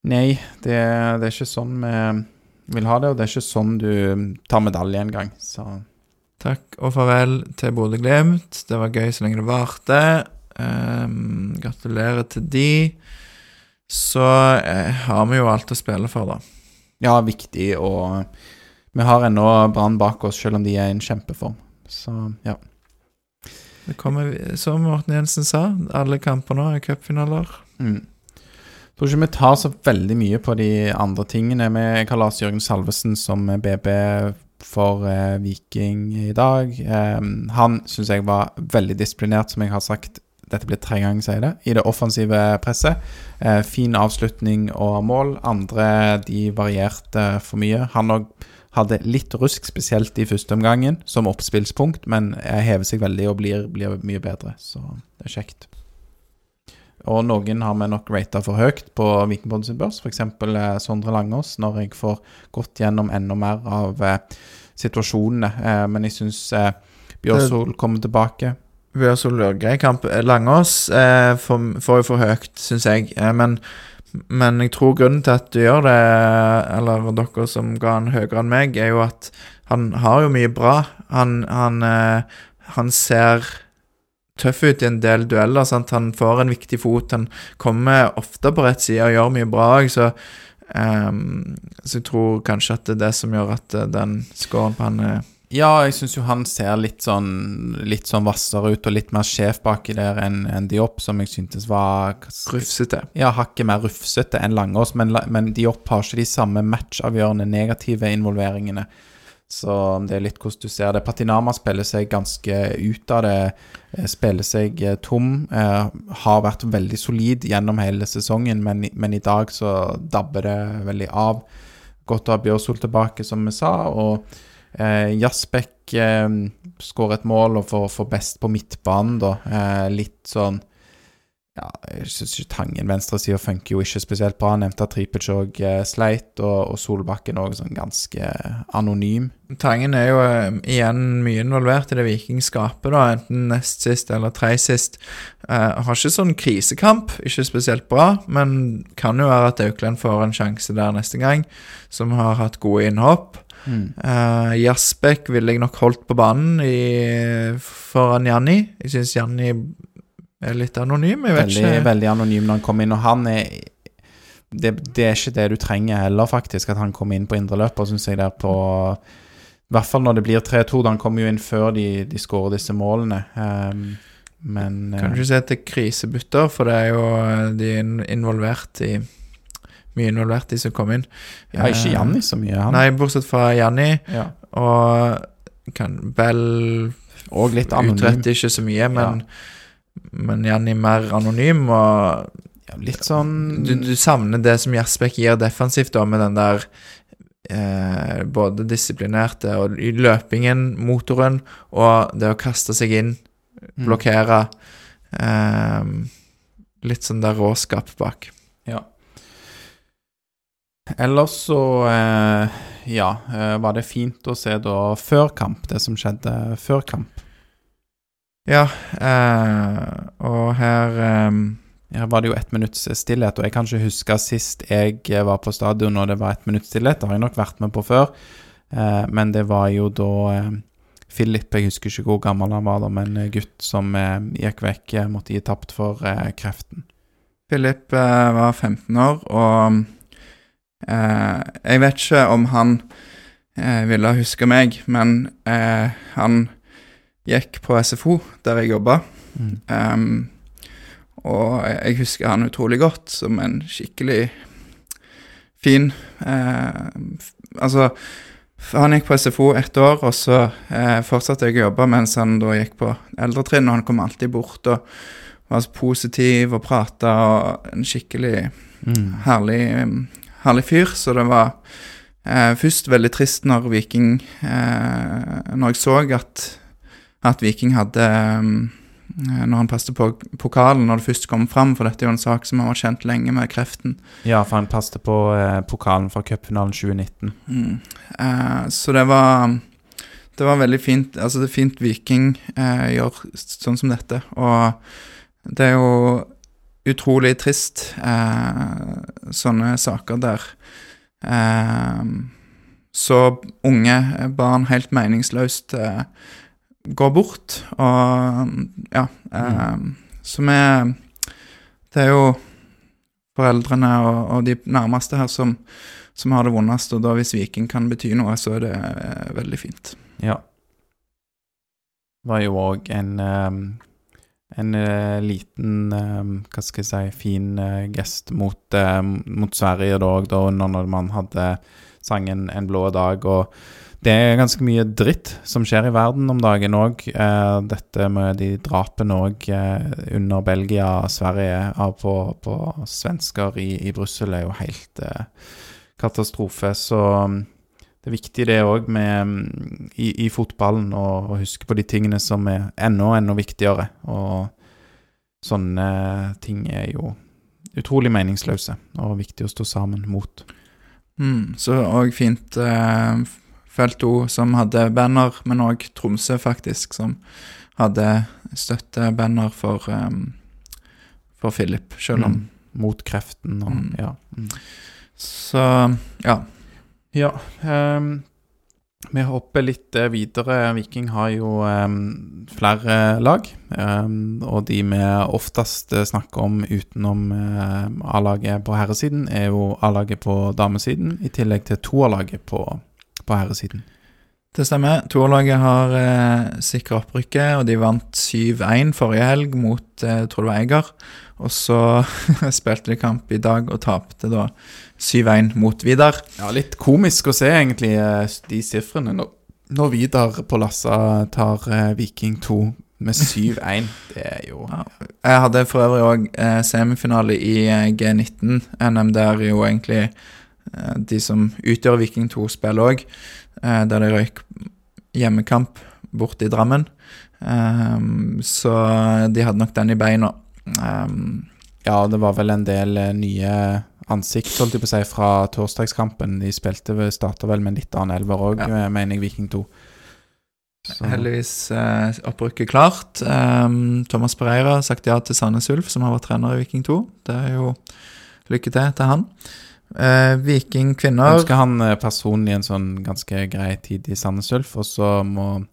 Nei, det, det, er ikke sånn vi vil ha det, og det er ikke sånn du tar medalje engang, så Takk og farvel til Bodø-Glimt. Det var gøy så lenge det varte. Um, gratulerer til de. Så eh, har vi jo alt å spille for, da. Ja, viktig, og vi har ennå Brann bak oss, selv om de er i en kjempeform. Så ja. Det kommer, som Morten Jensen sa, alle kamper nå er cupfinaler. Mm. Jeg tror ikke vi tar så veldig mye på de andre tingene. Jeg har Lars Jørgen Salvesen som BB for eh, Viking i dag. Eh, han syns jeg var veldig disiplinert, som jeg har sagt. Dette blir tre ganger, sier det. I det offensive presset. Eh, fin avslutning og mål. Andre de varierte for mye. Han òg hadde litt rusk, spesielt i første omgangen, som oppspillspunkt, men hever seg veldig og blir, blir mye bedre. Så det er kjekt. Og noen har vi nok rata for høyt på Vikingpodden sin børs, f.eks. Eh, Sondre Langås, når jeg får gått gjennom enda mer av eh, situasjonene. Eh, men jeg syns eh, Bjørsol kommer tilbake. Bjørsol gjør grei kamp. Eh, Langås eh, får, får jo for høyt, syns jeg. Eh, men men jeg tror grunnen til at du gjør det, eller dere som ga han høyere enn meg, er jo at han har jo mye bra. Han, han, eh, han ser tøff ut i en del dueller. Sant? Han får en viktig fot. Han kommer ofte på rett side og gjør mye bra så, um, så jeg tror kanskje at det er det som gjør at eh, den scoren på han er ja, jeg syns jo han ser litt sånn Litt sånn vassere ut og litt mer sjef baki der enn en Diop, som jeg syntes var Rufsete. Ja, hakket mer rufsete enn Langås, men, men Diop har ikke de samme matchavgjørende negative involveringene. Så det er litt hvordan du ser det. Patinama spiller seg ganske ut av det. Eh, spiller seg eh, tom. Eh, har vært veldig solid gjennom hele sesongen, men, men i dag så dabber det veldig av. Godt å ha Bjørsol tilbake, som vi sa. og Eh, Jasbekk eh, skårer et mål og får, får, best på midtbanen, da. Eh, litt sånn ja, Jeg syns ikke Tangen venstresida funker jo ikke spesielt bra. Jeg nevnte at Tripic òg eh, sleit, og, og Solbakken òg sånn ganske anonym. Tangen er jo eh, igjen mye involvert i det vikingskapet, da, enten nest sist eller tre sist. Eh, har ikke sånn krisekamp, ikke spesielt bra, men kan jo være at Auklend får en sjanse der neste gang, som har hatt gode innhopp. Mm. Uh, Jasbekk ville jeg nok holdt på banen i, foran Janni. Jeg syns Janni er litt anonym. Jeg veldig, ikke. veldig anonym når han kommer inn, og han er det, det, er ikke det du trenger heller, faktisk, at han kommer inn på indreløper, syns jeg der på I hvert fall når det blir 3-2. Han kommer jo inn før de, de skårer disse målene. Um, men Kan du ikke si at det er krisebytter, for det er jo de er involvert i mye involvert, de som kom inn. Ja, ikke Janni så mye, han. Nei, bortsett fra Janni. Ja. Og kan Bell Og litt anonym. Utretter ikke så mye, men, ja. men Janni mer anonym, og ja, Litt sånn du, du, savner det som Jasbekk gir defensivt, da, med den der eh, både disiplinerte og løpingen, motoren, og det å kaste seg inn, mm. blokkere. Mm. Eh, litt sånn der råskap bak. Ja. Ellers så eh, ja, eh, var det fint å se da før kamp, det som skjedde før kamp. Ja, eh, og her eh, Her var det jo ett minutts stillhet, og jeg kan ikke huske sist jeg var på stadion og det var ett minutts stillhet. Det har jeg nok vært med på før, eh, men det var jo da eh, Philip, jeg husker ikke hvor gammel han var da, men gutt som gikk vekk, måtte gi tapt for kreften. Philip var 15 år, og jeg vet ikke om han eh, ville huske meg, men eh, han gikk på SFO, der jeg jobba. Mm. Um, og jeg husker han utrolig godt som en skikkelig fin eh, Altså, Han gikk på SFO ett år, og så eh, fortsatte jeg å jobbe mens han da gikk på eldretrinn. Og han kom alltid bort og var så positiv og prata og en skikkelig Mm. herlig, herlig fyr. Så det var eh, først veldig trist når Viking eh, Når jeg så at, at Viking hadde eh, Når han passet på pokalen når det først kom fram, for dette er jo en sak som har vært kjent lenge med kreften. Ja, for han passet på eh, pokalen fra cupfinalen 2019. Mm. Eh, så det var Det var veldig fint. Altså, det er fint Viking eh, gjør sånn som dette. Og det er jo utrolig trist, eh, sånne saker der eh, så unge barn helt meningsløst eh, går bort. Og ja eh, Så vi Det er jo foreldrene og, og de nærmeste her som, som har det vondest, og da hvis Viking kan bety noe, så er det eh, veldig fint. Ja. Det var jo òg en ehm, en uh, liten ehm, hva skal jeg si fin uh, gest mot, uh, mot Sverige da da når man hadde sangen 'En blå dag'. og det er ganske mye dritt som skjer i verden om dagen òg. Dette med de drapene òg under Belgia og Sverige på, på svensker i, i Brussel er jo helt katastrofe. Så det er viktig det òg med mm, i, i fotballen å huske på de tingene som er enda, enda viktigere. Og sånne ting er jo utrolig meningsløse og viktig å stå sammen mot. Mm, så òg fint eh, Felt O som hadde banner, men òg Tromsø, faktisk, som hadde støttebanner for, um, for Philip, selv om Mm. Mot kreften og Mm. ja. Mm. Så ja. Ja, Um, vi hopper litt eh, videre. Viking har jo um, flere lag, Um, og de vi oftest eh, snakker om utenom uh, A-laget på herresiden, er jo A-laget på damesiden, i tillegg til toerlaget på, på herresiden. Det stemmer. Toerlaget har eh, sikra opprykket, og de vant 7-1 forrige helg mot eh, tror Eiger. Og så spilte de kamp i dag og tapte da 7-1 mot Vidar. Ja, litt komisk å se egentlig eh, de sifrene når, når Vidar på Lassa tar eh, Viking 2 med 7-1. Det er jo Ja. Jeg hadde for øvrig òg eh, semifinale i eh, G19-NM, der jo egentlig eh, de som utgjør Viking 2, spiller òg. Eh, der de røyk hjemmekamp borte i Drammen. Ehm, så de hadde nok den i beina. Ehm, Ja, det var vel en del nye ansikt, holdt jeg på å si, fra torsdagskampen. De spilte ved, starta vel med en litt annen elver òg, Ja. mener jeg, Viking 2. Så- heldigvis eh, opprykket klart. Um, Thomas Pereira har sagt ja til Sandnes Ulf, som har vært trener i Viking 2. Det er jo lykke til til han. Eh, Viking kvinner ønsker han eh, personlig en sånn ganske grei tid i Sandnes Ulf, og så må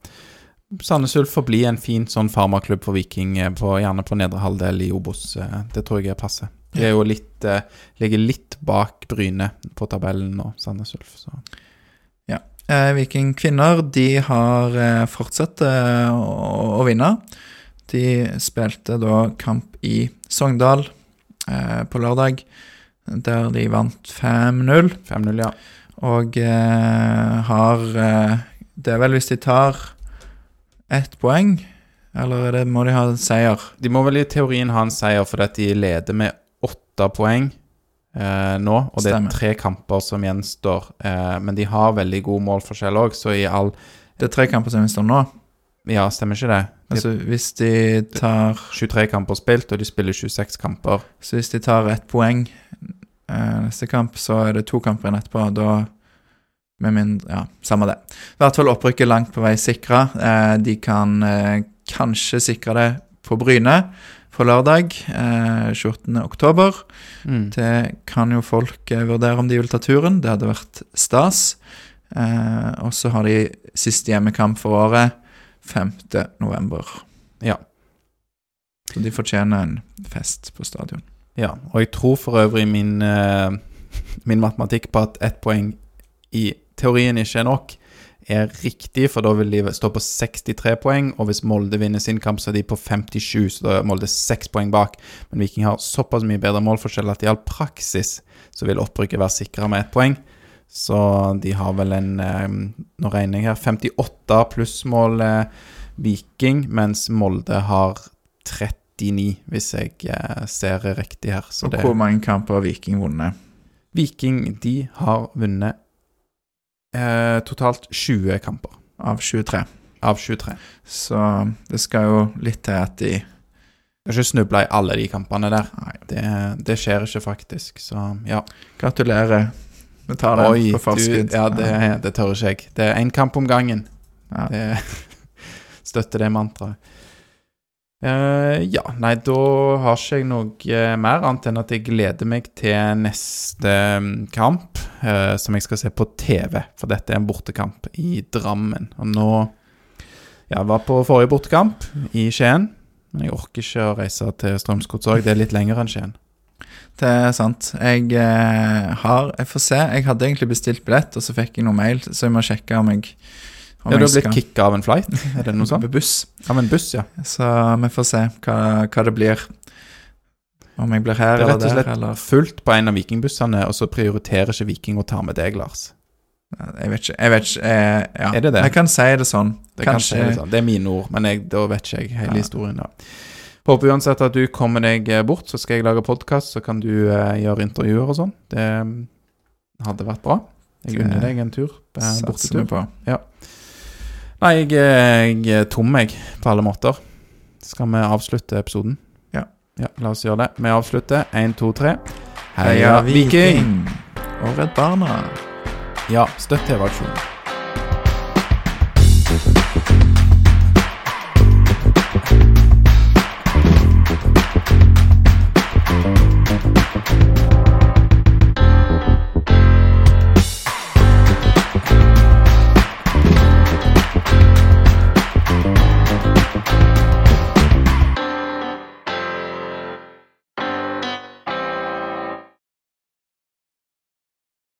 Sandnes Ulf få bli en fin sånn farmaklubb for Viking, eh, på, gjerne på nedre halvdel i Obos. eh, Det tror jeg passer. De er jo litt, eh, ligger litt bak Bryne på tabellen nå, Sandnes Ulf. Så. Eh, Viking kvinner de har eh, fortsatt å, vinne. De spilte da kamp i Sogndal eh, på lørdag, der de vant 5-0. 5-0, ja. Og har Det er vel hvis de tar ett poeng, eller er det, må de ha en seier? De må vel i teorien ha en seier fordi at de leder med åtte poeng eh, nå. Og det Stemmer. er tre kamper som gjenstår. Eh, men de har veldig god målforskjell òg, så i all Det er tre kamper som gjenstår nå. Ja, stemmer ikke det? De Altså hvis de tar 23 kamper spilt, og de spiller 26 kamper. Så hvis de tar ett poeng eh, neste kamp, så er det to kamper igjen etterpå. Da med mindre Ja, samme det. I hvert fall opprykket langt på vei sikra. Eh, de kan eh, kanskje sikre det på Bryne på lørdag eh, 28. oktober. Mm. Det kan jo folk eh, vurdere om de vil ta turen. Det hadde vært stas. Eh, og så har de siste hjemmekamp for året 5. november. Ja. Så de fortjener en fest på stadion. ja. Og jeg tror for øvrig min, eh, min matematikk på at ett poeng i teorien ikke er nok, er riktig, for da vil de stå på 63 poeng, og hvis Molde vinner sin kamp, så er de på 57, så da er Molde seks poeng bak. Men Viking har såpass mye bedre målforskjell at i all praksis så vil opprykket være sikra med ett poeng. Så de har vel en eh, Nå regner jeg her 58 plussmål eh, Viking, mens Molde har 39, hvis jeg eh, ser riktig her. Så Og hvor mange kamper har Viking vunnet? Viking de har vunnet eh, totalt 20 kamper Av 23. av 23. Så det skal jo litt til at de Skal ikke snuble i alle de kampene der. Det, det skjer ikke, faktisk. Så ja. Gratulerer. Vi tar det Oi, på forskudd. ja, det, det tør ikke jeg. Det er én kamp om gangen. Ja. Det støtter det mantraet. Eh, ja, nei, da har ikke jeg noe eh, mer annet enn at jeg gleder meg til neste mm, kamp, uh, som jeg skal se på TV. For dette er en bortekamp i Drammen. Og nå Ja, jeg var på forrige bortekamp i Skien. Men jeg orker ikke å reise til Strømsgodset òg. Det er litt lenger enn Skien. Det er sant. Jeg uh, har Jeg får se. Jeg hadde egentlig bestilt billett, og så fikk jeg noe mail, så jeg må sjekke om jeg Ja, du har blitt kicka av en flight? Er det noe sånt? Buss. Av en buss, ja. Så vi får se hva, hva det blir. Om jeg blir her eller der. Det er rett og slett eller fullt på en av vikingbussene, og så prioriterer ikke Viking å ta med deg, Lars. Jeg vet ikke. Jeg vet ikke eh, ja. Er det det? Jeg kan si det sånn. Det, kan si det, sånn. det er mine ord, men jeg, da vet ikke jeg hele Ja. historien. da. Håper uansett at du kommer deg eh, bort, så skal jeg lage podkast, så kan du eh, gjøre intervjuer og sånn. Det mm, hadde vært bra. Jeg unner deg en tur. eh, Bortetur. på. Nei, jeg, jeg er tom, jeg, på alle måter. Skal vi avslutte episoden? Ja. Ja, La oss gjøre det. Vi avslutter. Én, to, tre. Heia Viking! Og Redd Barna. Ja, støtt TV-aksjonen.